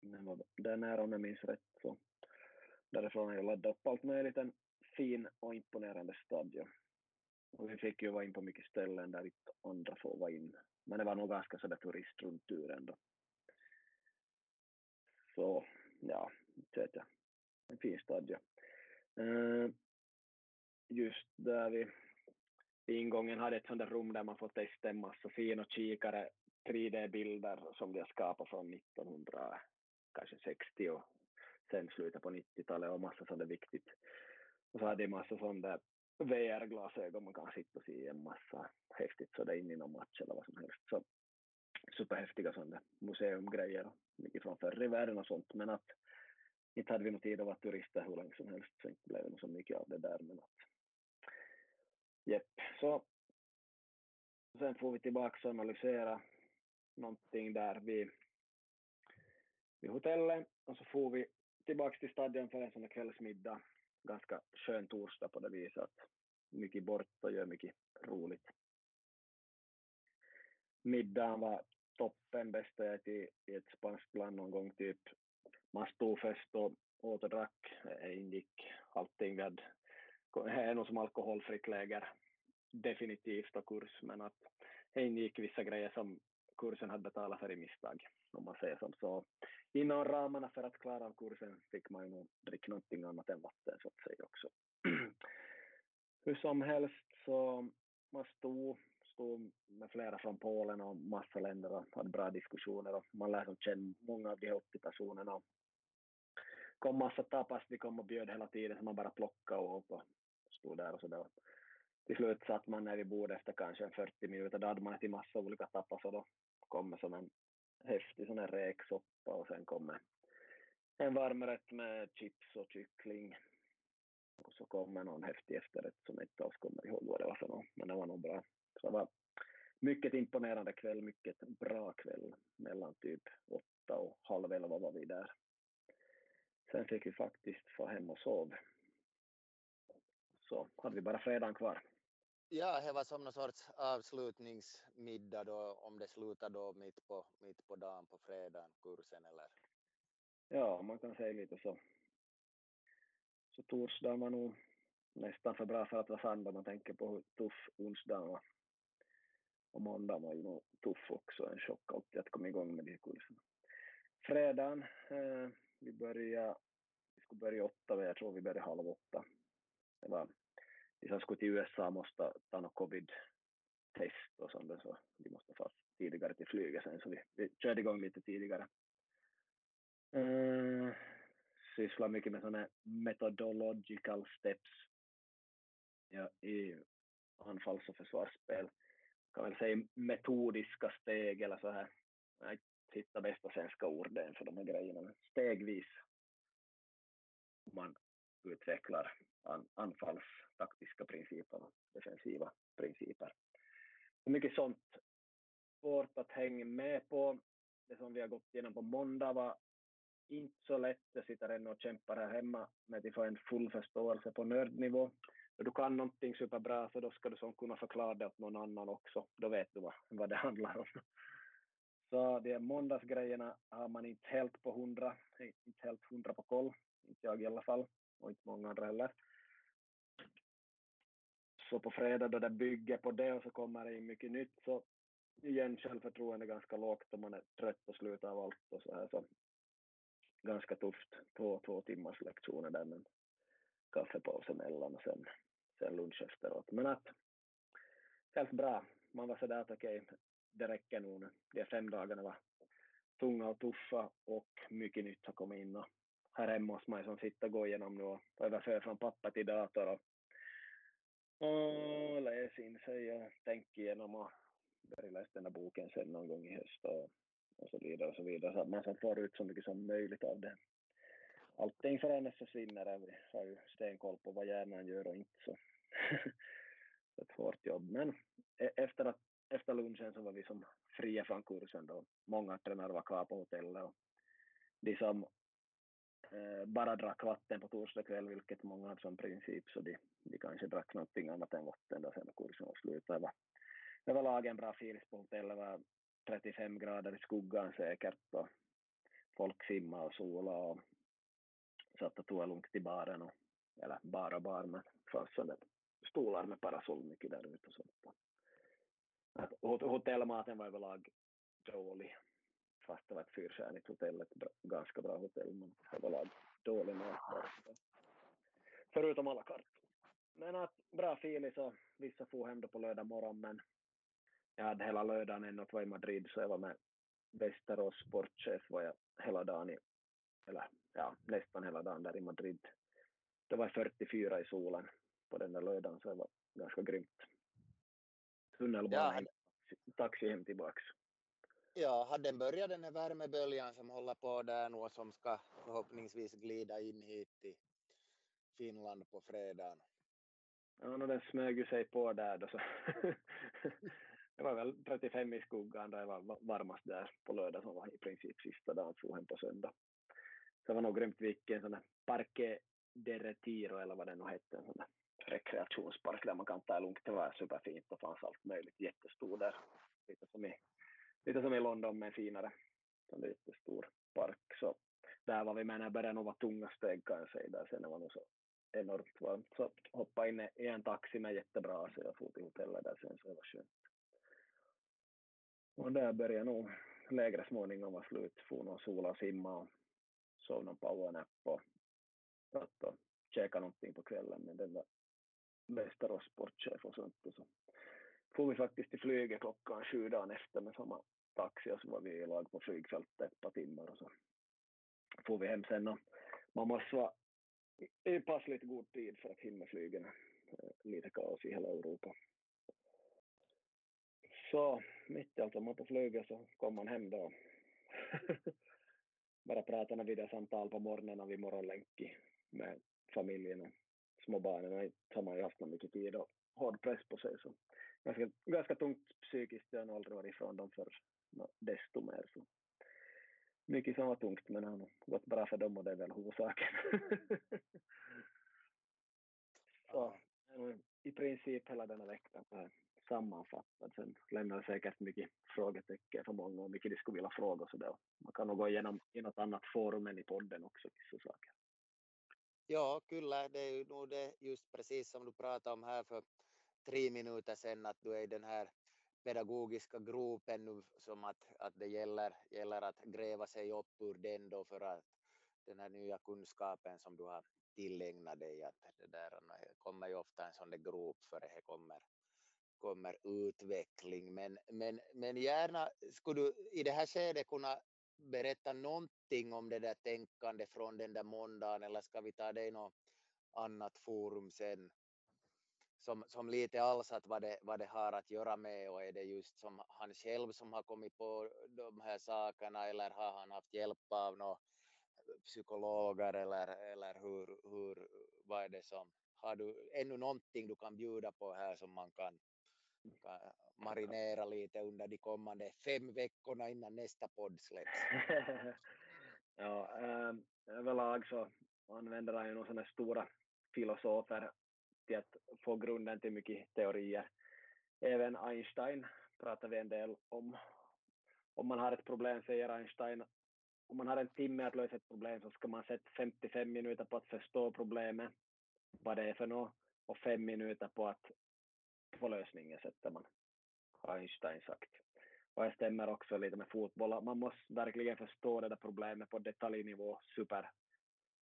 Den var där nära om jag minns rätt. Så därifrån har jag laddat upp allt möjligt. En fin och imponerande stadion. Och vi fick ju vara in på mycket ställen där inte andra får vara in. Men det var nog ganska sådär turistrundtur ändå. Så ja, inte vet jag. En fin stadion. Uh, just där vi vid ingången hade ett sånt där rum där man fått testa en massa fina kikare, 3D-bilder som vi har skapat från 1960 och sen slutet på 90-talet och massa sånt där viktigt. Och så hade jag massa sånt där VR-glasögon man kan sitta och se en massa häftigt sådär in i någon match eller vad som helst. Så superhäftiga sådana museumgrejer, mycket från förr i världen och sånt, men att inte hade vi nog tid att vara turister hur länge som helst, så inte blev det så mycket av det där, men att jepp, så sen får vi tillbaka och analysera någonting där vid, vid hotellet och så får vi tillbaka till stadion för en sån här kvällsmiddag, ganska skön torsdag på det viset att mycket bort och gör mycket roligt. Middagen var toppen, bästa jag ätit i ett spanskt land någon gång, typ. Man stod fest och åt och drack, det ingick allting, vi hade, det är nog som alkoholfritt läger, definitivt och kurs, men att det ingick vissa grejer som kursen hade betalat för i misstag, om man säger som så. Inom ramarna för att klara av kursen fick man ju nog dricka någonting annat än vatten så att säga också. Hur som helst så man stod stod med flera från Polen och massa länder och hade bra diskussioner och man lärde känna många av de 80 personerna. kom massa tapas, de kom och bjöd hela tiden så man bara plockade och åt och stod där och sådär. Till slut satt man när vid bordet efter kanske 40 minuter, då hade man ätit massa olika tapas och då kom det som en häftig sån här räksoppa och sen kom en varmrätt med chips och kyckling. Och så kom någon häftig efterrätt som jag inte alls kommer ihåg vad det var för någon, men det var nog bra. Så det var mycket imponerande kväll, mycket bra kväll. Mellan typ åtta och halv elva var vi där. Sen fick vi faktiskt få hem och sova. Så hade vi bara fredagen kvar. Ja, det var som någon sorts avslutningsmiddag då, om det slutar då mitt på, mitt på dagen på fredagen, kursen eller? Ja, man kan säga lite så. Så torsdagen var nog nästan för bra för att vara sann man tänker på hur tuff onsdagen var. Och måndagen var ju nog tuff också, en chock alltid att komma igång med de kurserna. Fredagen, eh, vi började, vi skulle börja åtta, jag tror vi började halv åtta. Det var, de som skulle till USA måste ta något covid-test och sånt så de måste fast tidigare till flyget sen, så vi, vi körde igång lite tidigare. Uh, sysslar mycket med sådana methodological steps ja, i anfalls och försvarsspel. Kan väl säga metodiska steg eller så här. Jag hittar bästa svenska orden för de här grejerna. Stegvis man utvecklar an, anfallstaktiska principer och defensiva principer. Så mycket sånt svårt att hänga med på. Det som vi har gått igenom på måndag var inte så lätt. Jag sitter ännu och kämpar här hemma med att få en full förståelse på nördnivå. När du kan någonting superbra så då ska du som kunna förklara det åt någon annan också. Då vet du vad, vad det handlar om. Så de måndagsgrejerna har man inte helt på hundra, inte helt hundra på koll. Inte jag i alla fall, och inte många andra heller. Så på fredag då det bygger på det och så kommer det in mycket nytt så igen självförtroende ganska lågt och man är trött och slut av allt och så här. Så ganska tufft, två, två timmars lektioner där men kaffepaus emellan och sen, sen lunch efteråt. Men att helt bra. Man var sådär att okej, okay, det räcker nog nu. De fem dagarna var tunga och tuffa och mycket nytt har kommit in och här hemma hos mig som sitter och går igenom nu och överför från pappa till dator och, och in sig och tänka igenom och börja läsa den där boken sen någon gång i höst och, och så vidare och så vidare så att man får ut så mycket som möjligt av det. Allting för annars försvinner. Vi har ju stenkoll på vad hjärnan gör och inte så. ett hårt jobb. Men e- efter, att, efter lunchen så var vi som fria från kursen då. Många tränare var kvar på hotellet och de som Eh, bara drack vatten på torsdag kväll, vilket många hade som princip, så de, de kanske drack någonting annat än vatten då sen kursen var slut. Det var, det var lagen bra filis på hotellet, det var 35 grader i skuggan säkert och folk simmade och solade och satt och tog det lugnt i baren, och, eller bara bar, men det fanns stolar med parasoll mycket där ute och sånt. Att hotellmaten var överlag dålig fast det var ett fyrstjärnigt hotell, ett bra, ganska bra hotell, men överlag dålig mat Förutom alla kart. Men att bra filis och vissa får hem då på lördag morgon, men jag hade hela lördagen att vara i Madrid, så jag var med Västerås sportchef var jag hela dagen i, eller ja, nästan hela dagen där i Madrid. Det var 44 i solen på den där lördagen, så det var ganska grymt. Tunnelbana, ja. taxi hem tillbaks. Ja, hade den börjat den här värmeböljan som håller på där nu och som ska förhoppningsvis glida in hit till Finland på fredagen? Ja, no, den smög ju sig på där då så. det var väl 35 i skuggan då, det var varmast där på lördag som var i princip sista dagen, for hem på söndag. Så det var nog grymt vilken sån där Parque de Retiro eller vad det nu hette, en sån där rekreationspark där man kan ta lugnt. Det var superfint och fanns allt möjligt, jättestor där. Lite som i lite som i London med finare, en jättestor park. Så där var vi med när det började nog vara tunga steg kan jag säga. Där sen var det så enormt varmt. Så hoppa in i en taxi med jättebra så jag for till hotellet där sen så det var skönt. Och där började nog lägre småningom vara slut. For någon sola och simma och sov någon powernap och satt och käkade någonting på kvällen med den där Västerås sportchef och sånt. Och så får vi faktiskt till flyget klockan sju dagen efter med samma taxi och så var vi i lag på flygfältet ett par timmar och så får vi hem sen och man måste vara i passligt god tid för att hinna flygen. Eh, Lite kaos i hela Europa. Så mitt i allt var man på flyget så kom man hem då. Bara pratade videosamtal på morgonen och vid morgonlänk med familjen och småbarnen och Så har man ju haft mycket tid och hård press på sig. Så ganska, ganska tungt psykiskt. Jag har aldrig varit ifrån dem förr desto mer. Så. Mycket som var tungt, men det har gått bra för dem och det är väl huvudsaken. så, i princip hela denna veckan sammanfattad. Sen lämnar det säkert mycket frågetecken för många och mycket de skulle vilja fråga. Så det, man kan nog gå igenom i något annat forum än i podden också vissa saker. Ja, kyllä, det är ju nog det just precis som du pratade om här för tre minuter sedan att du är i den här pedagogiska gropen nu som att, att det gäller, gäller att gräva sig upp ur den då för att den här nya kunskapen som du har tillägnat dig att det där kommer ju ofta en sån där grop för det kommer, kommer utveckling. Men, men, men gärna skulle du i det här skedet kunna berätta någonting om det där tänkande från den där måndagen eller ska vi ta det i något annat forum sen? Som, som lite alls att vad det, vad det har att göra med och är det just som han själv som har kommit på de här sakerna eller har han haft hjälp av några psykologer eller, eller hur, hur, vad är det som, har du ännu någonting du kan bjuda på här som man kan, kan marinera lite under de kommande fem veckorna innan nästa podd släpps? ja, äh, överlag så använder han ju några sådana stora filosofer till att få grunden till mycket teorier. Även Einstein pratar vi en del om. Om man har ett problem, säger Einstein, om man har en timme att lösa ett problem så ska man sätta 55 minuter på att förstå problemet, vad det är för något, och fem minuter på att få lösningen sätter man, har Einstein sagt. Och det stämmer också lite med fotboll, man måste verkligen förstå det där problemet på detaljnivå super,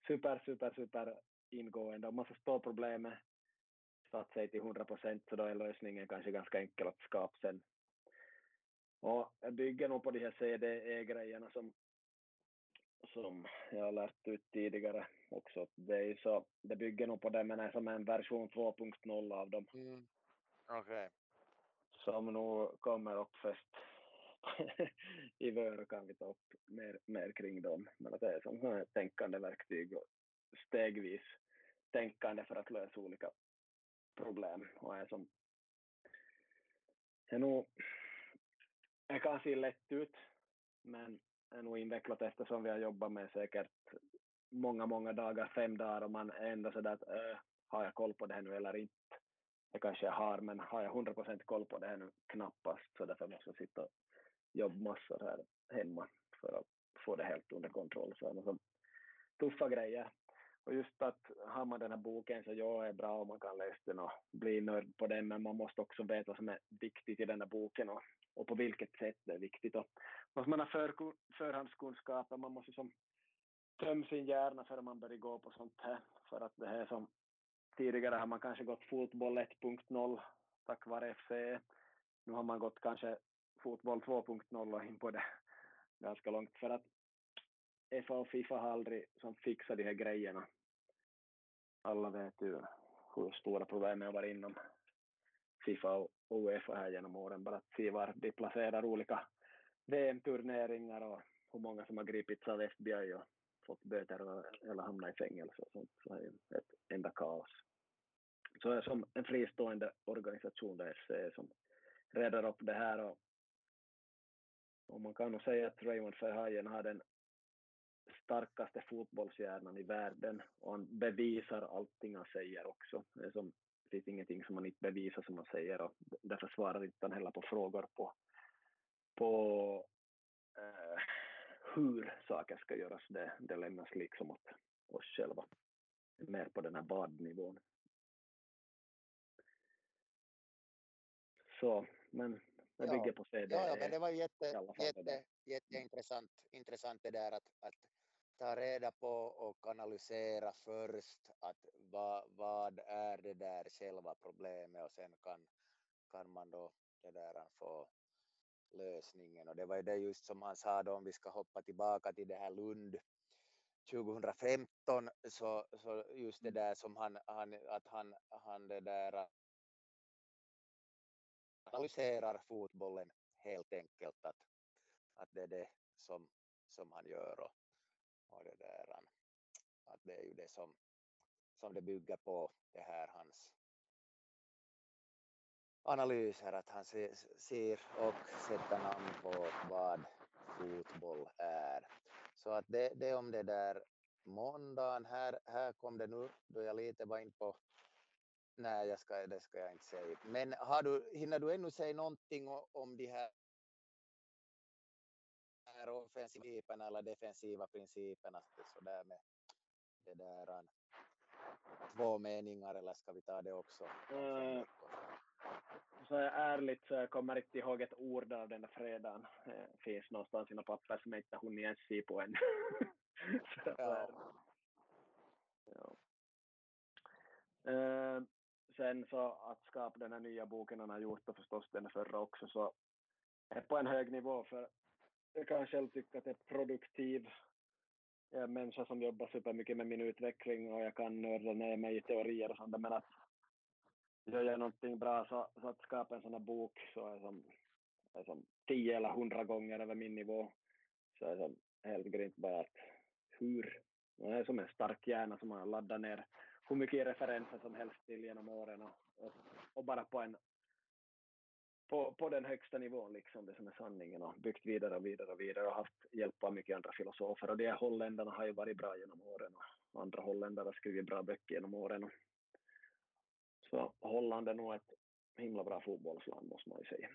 super, super, super ingående. Om man förstår problemet satt sig till 100 procent så då är lösningen kanske ganska enkel att skapa sen. Och jag bygger nog på de här CDE-grejerna som, som jag har lärt ut tidigare också. Det, är så, det bygger nog på det men är som en version 2.0 av dem. Mm. Okej. Okay. Som nog kommer upp först i vår kan vi ta upp mer, mer kring dem. Men det är som tänkande verktyg och stegvis tänkande för att lösa olika problem och är som är nog, det kan se lätt ut men är nog invecklat eftersom vi har jobbat med säkert många, många dagar, fem dagar och man är ändå sådär att äh, har jag koll på det här nu eller inte? Det kanske jag har, men har jag hundra procent koll på det här nu? Knappast, så därför måste jag sitta och jobba massor här hemma för att få det helt under kontroll. Så det är tuffa grejer. Och just att har man den här boken så ja, är bra om man kan läsa den och bli nörd på den, men man måste också veta vad som är viktigt i den här boken och, och på vilket sätt det är viktigt. Och måste man ha för, förhandskunskaper, man måste som tömma sin hjärna före man börjar gå på sånt här. För att det här som tidigare har man kanske gått fotboll 1.0 tack vare FC. Nu har man gått kanske fotboll 2.0 och in på det ganska långt för att FA och Fifa har aldrig som fixat de här grejerna. Alla vet ju hur stora problemen har varit inom Fifa och Uefa här genom åren. Bara att se var de placerar olika VM-turneringar och hur många som har gripits av FBI och fått böter eller hamnat i fängelse och sånt. Så är det ett enda kaos. Så är som en fristående organisation där FC som räddar upp det här och, och man kan nog säga att Raymond Ferhajen har den starkaste fotbollshjärnan i världen och han bevisar allting han säger också. Det, som, det finns ingenting som han inte bevisar som han säger och därför svarar inte han heller på frågor på, på eh, hur saker ska göras. Det, det lämnas liksom åt oss själva. Mer på den här badnivån. Så, men det bygger på CD. Ja, ja, men det var jätte, jätte, jätteintressant intressant det där att, att ta reda på och analysera först att vad, vad är det där själva problemet och sen kan, kan man då det där få lösningen. Och det var ju det just som han sa då om vi ska hoppa tillbaka till det här Lund 2015 så, så just det där som han, han att han, han det där analyserar fotbollen helt enkelt att, att det är det som, som han gör och, och det där att det är ju det som, som det bygger på det här hans analyser att han ser, och sätter namn på vad fotboll är. Så att det, det om det där måndagen här, här kom det nu då jag lite var in på Nej, jag ska, det ska jag inte säga. Men har du, hinner du ännu säga någonting om de här här offensiva eller defensiva principerna så där med det där två meningar eller ska vi ta det också? Uh, så jag ärligt så jag kommer inte ihåg ett ord av den där fredagen. Det finns någonstans i några papper som jag inte hunnit ens se på än. ja. ja. Uh, sen så att skapa den här nya boken han har gjort och förstås den förra också så är på en hög nivå för jag kan själv tycka att jag är produktiv. Jag är en människa som jobbar supermycket med min utveckling och jag kan nörda ner mig i teorier och sånt men att gör jag någonting bra så, så att skapa en sån här bok så är som, är som tio eller hundra gånger över min nivå så är som helt grymt bara att hur det är som en stark hjärna som har laddat ner hur mycket referenser som helst till genom åren och, och, och bara på en på, på den högsta nivån, liksom det som är sanningen och byggt vidare och vidare och vidare och haft hjälp av mycket andra filosofer och de här holländarna har ju varit bra genom åren och andra holländare har skrivit bra böcker genom åren. Och, så Holland är nog ett himla bra fotbollsland måste man ju säga.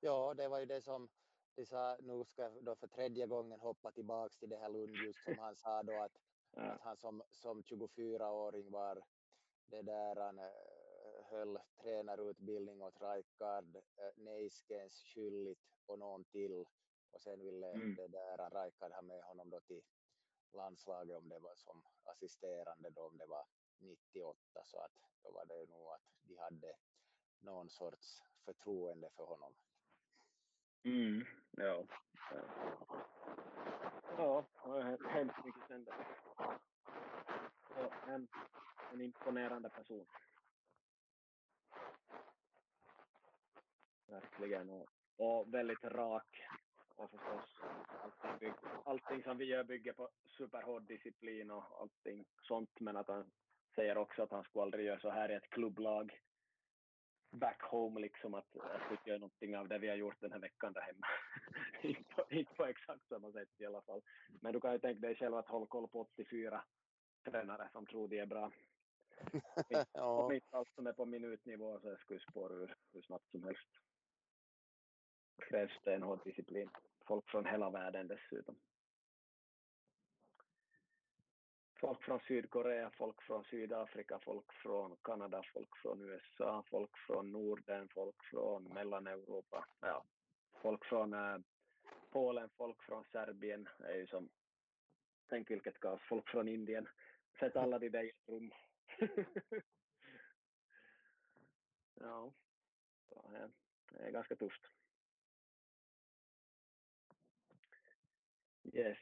Ja, det var ju det som de sa, nu ska jag då för tredje gången hoppa tillbaks till det här Lund just som han sa då att att han som, som 24-åring var det där han eh, höll tränarutbildning åt Raikard äh, Neiskens skyldigt och någon till och sen ville mm. det där Raikard ha med honom då till landslaget om det var som assisterande då om det var 98 så att då var det nog att de hade någon sorts förtroende för honom. Mm, ja. Ja, ja hemskt mycket sen en, en imponerande person. Verkligen. Och, och väldigt rak. Och förstås allting, bygg, allting som vi gör bygger på superhård disciplin och allting sånt. Men att han säger också att han skulle aldrig göra så här i ett klubblag back home liksom att jag skulle göra någonting av det vi har gjort den här veckan där hemma. inte, på, inte på exakt samma sätt i alla fall. Men du kan ju tänka dig själv att hålla koll på 84 tränare som tror de är bra. ja. Om inte allt som är på minutnivå så skulle spåra ur hur snabbt som helst. Krävs det en hård disciplin. Folk från hela världen dessutom. Folk från Sydkorea, folk från Sydafrika, folk från Kanada, folk från USA, folk från Norden, folk från Mellaneuropa. Ja, folk från äh, Polen, folk från Serbien. Det är ju som tänk vilket kaos. Folk från Indien. Sätt alla de där i ett rum. ja, eh, det är ganska tufft. Yes.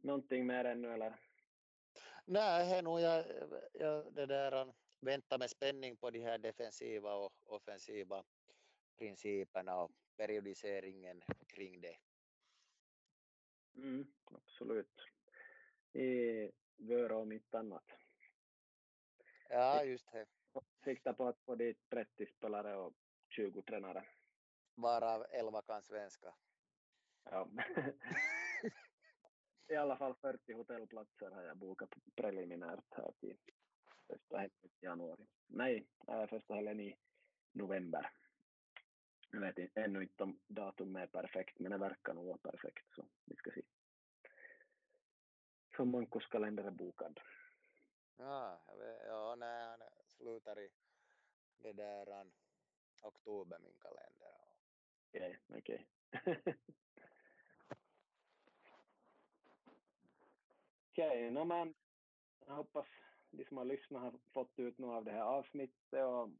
Någonting mer ännu eller? Nej, nog jag, jag det där, väntar med spänning på de här defensiva och offensiva principerna och periodiseringen kring det. Mm, absolut. I Vöra om inte annat. Ja, just det. Sikta på att få dit 30 spelare och 20 tränare. Varav 11 kan svenska. Ja. I alla fall 40 hotellplatser har jag bokat preliminärt här till första helgen i januari. Nej, första helgen i november. Jag vet ännu inte om datum är perfekt, men det verkar nog vara perfekt, så vi ska se. Så Mankos kalender är bokad. Ja, jag vet, ja nej, han slutar i det där oktober min kalender. Okej, okay, okej. Okay. Okej, okay, men jag hoppas liksom de som har lyssnat har fått ut något av det här avsnittet och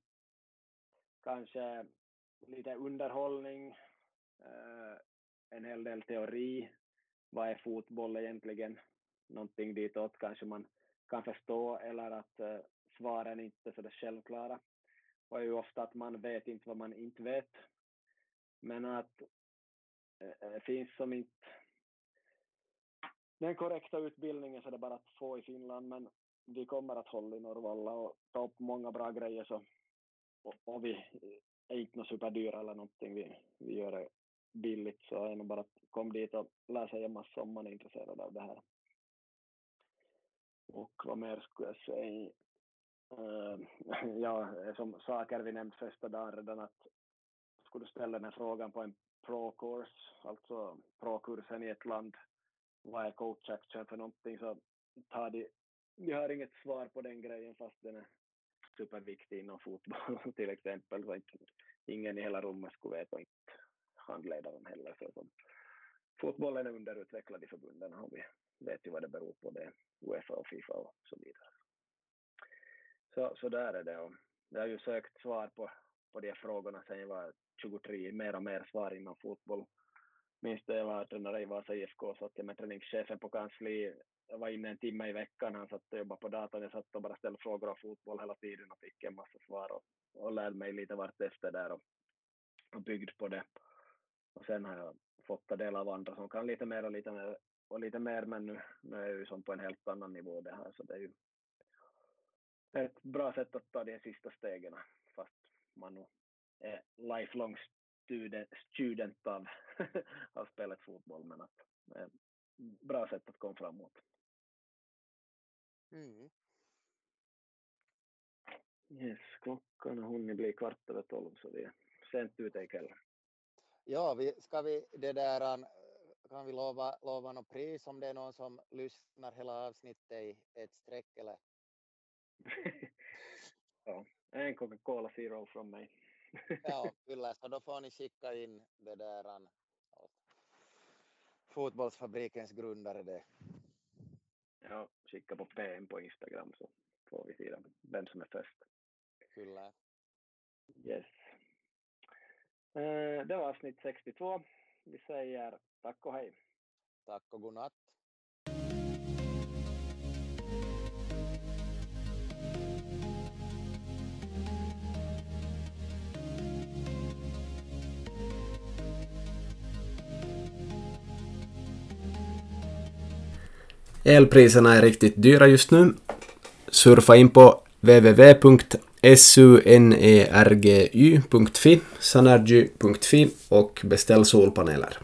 kanske lite underhållning, eh, en hel del teori. Vad är fotboll egentligen? Någonting ditåt kanske man kan förstå eller att eh, svaren inte är så självklara. Och är ju ofta att man vet inte vad man inte vet. Men att eh, det finns som inte den korrekta utbildningen så är det bara att få i Finland, men vi kommer att hålla i Norrvalla och ta upp många bra grejer så och, och vi är inte något superdyra eller någonting, vi, vi gör det billigt så är nog bara att kom dit och lär sig en massa om man är intresserad av det här. Och vad mer skulle jag säga? Uh, ja, som saker vi nämnt första dagen redan att skulle du ställa den här frågan på en pro-kurs, alltså pro-kursen i ett land, vad är coachaktion för någonting så tar de, vi har inget svar på den grejen fast den är superviktig inom fotboll till exempel. Så ingen i hela rummet skulle veta, inte handledaren heller. Så så. fotbollen är underutvecklad i förbunden och vi vet ju vad det beror på, det Uefa och Fifa och så vidare. Så, så där är det. Och jag har ju sökt svar på, på de frågorna sen jag var 23, mer och mer svar inom fotboll. Minns det jag var tränare i Vasa IFK, satt jag med träningschefen på kansli. Jag var inne en timme i veckan, han satt och jobbade på datorn. Jag satt och bara ställde frågor om fotboll hela tiden och fick en massa svar och, och lärde mig lite vart efter där och, och byggde på det. Och sen har jag fått ta del av andra som kan lite mer och lite mer, och lite mer men nu, nu är jag ju som på en helt annan nivå det här så det är ju ett bra sätt att ta de sista stegen fast man nog är lifelong student, student av, av spelet fotboll men att ett bra sätt att komma framåt. Mm. Yes, klockan har hunnit bli kvart över tolv så vi är sent ute ikväll. Ja, vi, ska vi det där, kan vi lova, lova något pris om det är någon som lyssnar hela avsnittet i ett streck eller? ja, en Coca-Cola Zero från mig. Ja, kyllä, så då får ni skicka in det där fotbollsfabrikens grundare det. Ja, skicka på PM på Instagram så får vi se vem som är först. Kyllä. Yes. Eh, det var avsnitt 62. Vi säger tack och hej. Tack och godnatt. Elpriserna är riktigt dyra just nu. Surfa in på www.sunergy.fi, sanergy.fi och beställ solpaneler.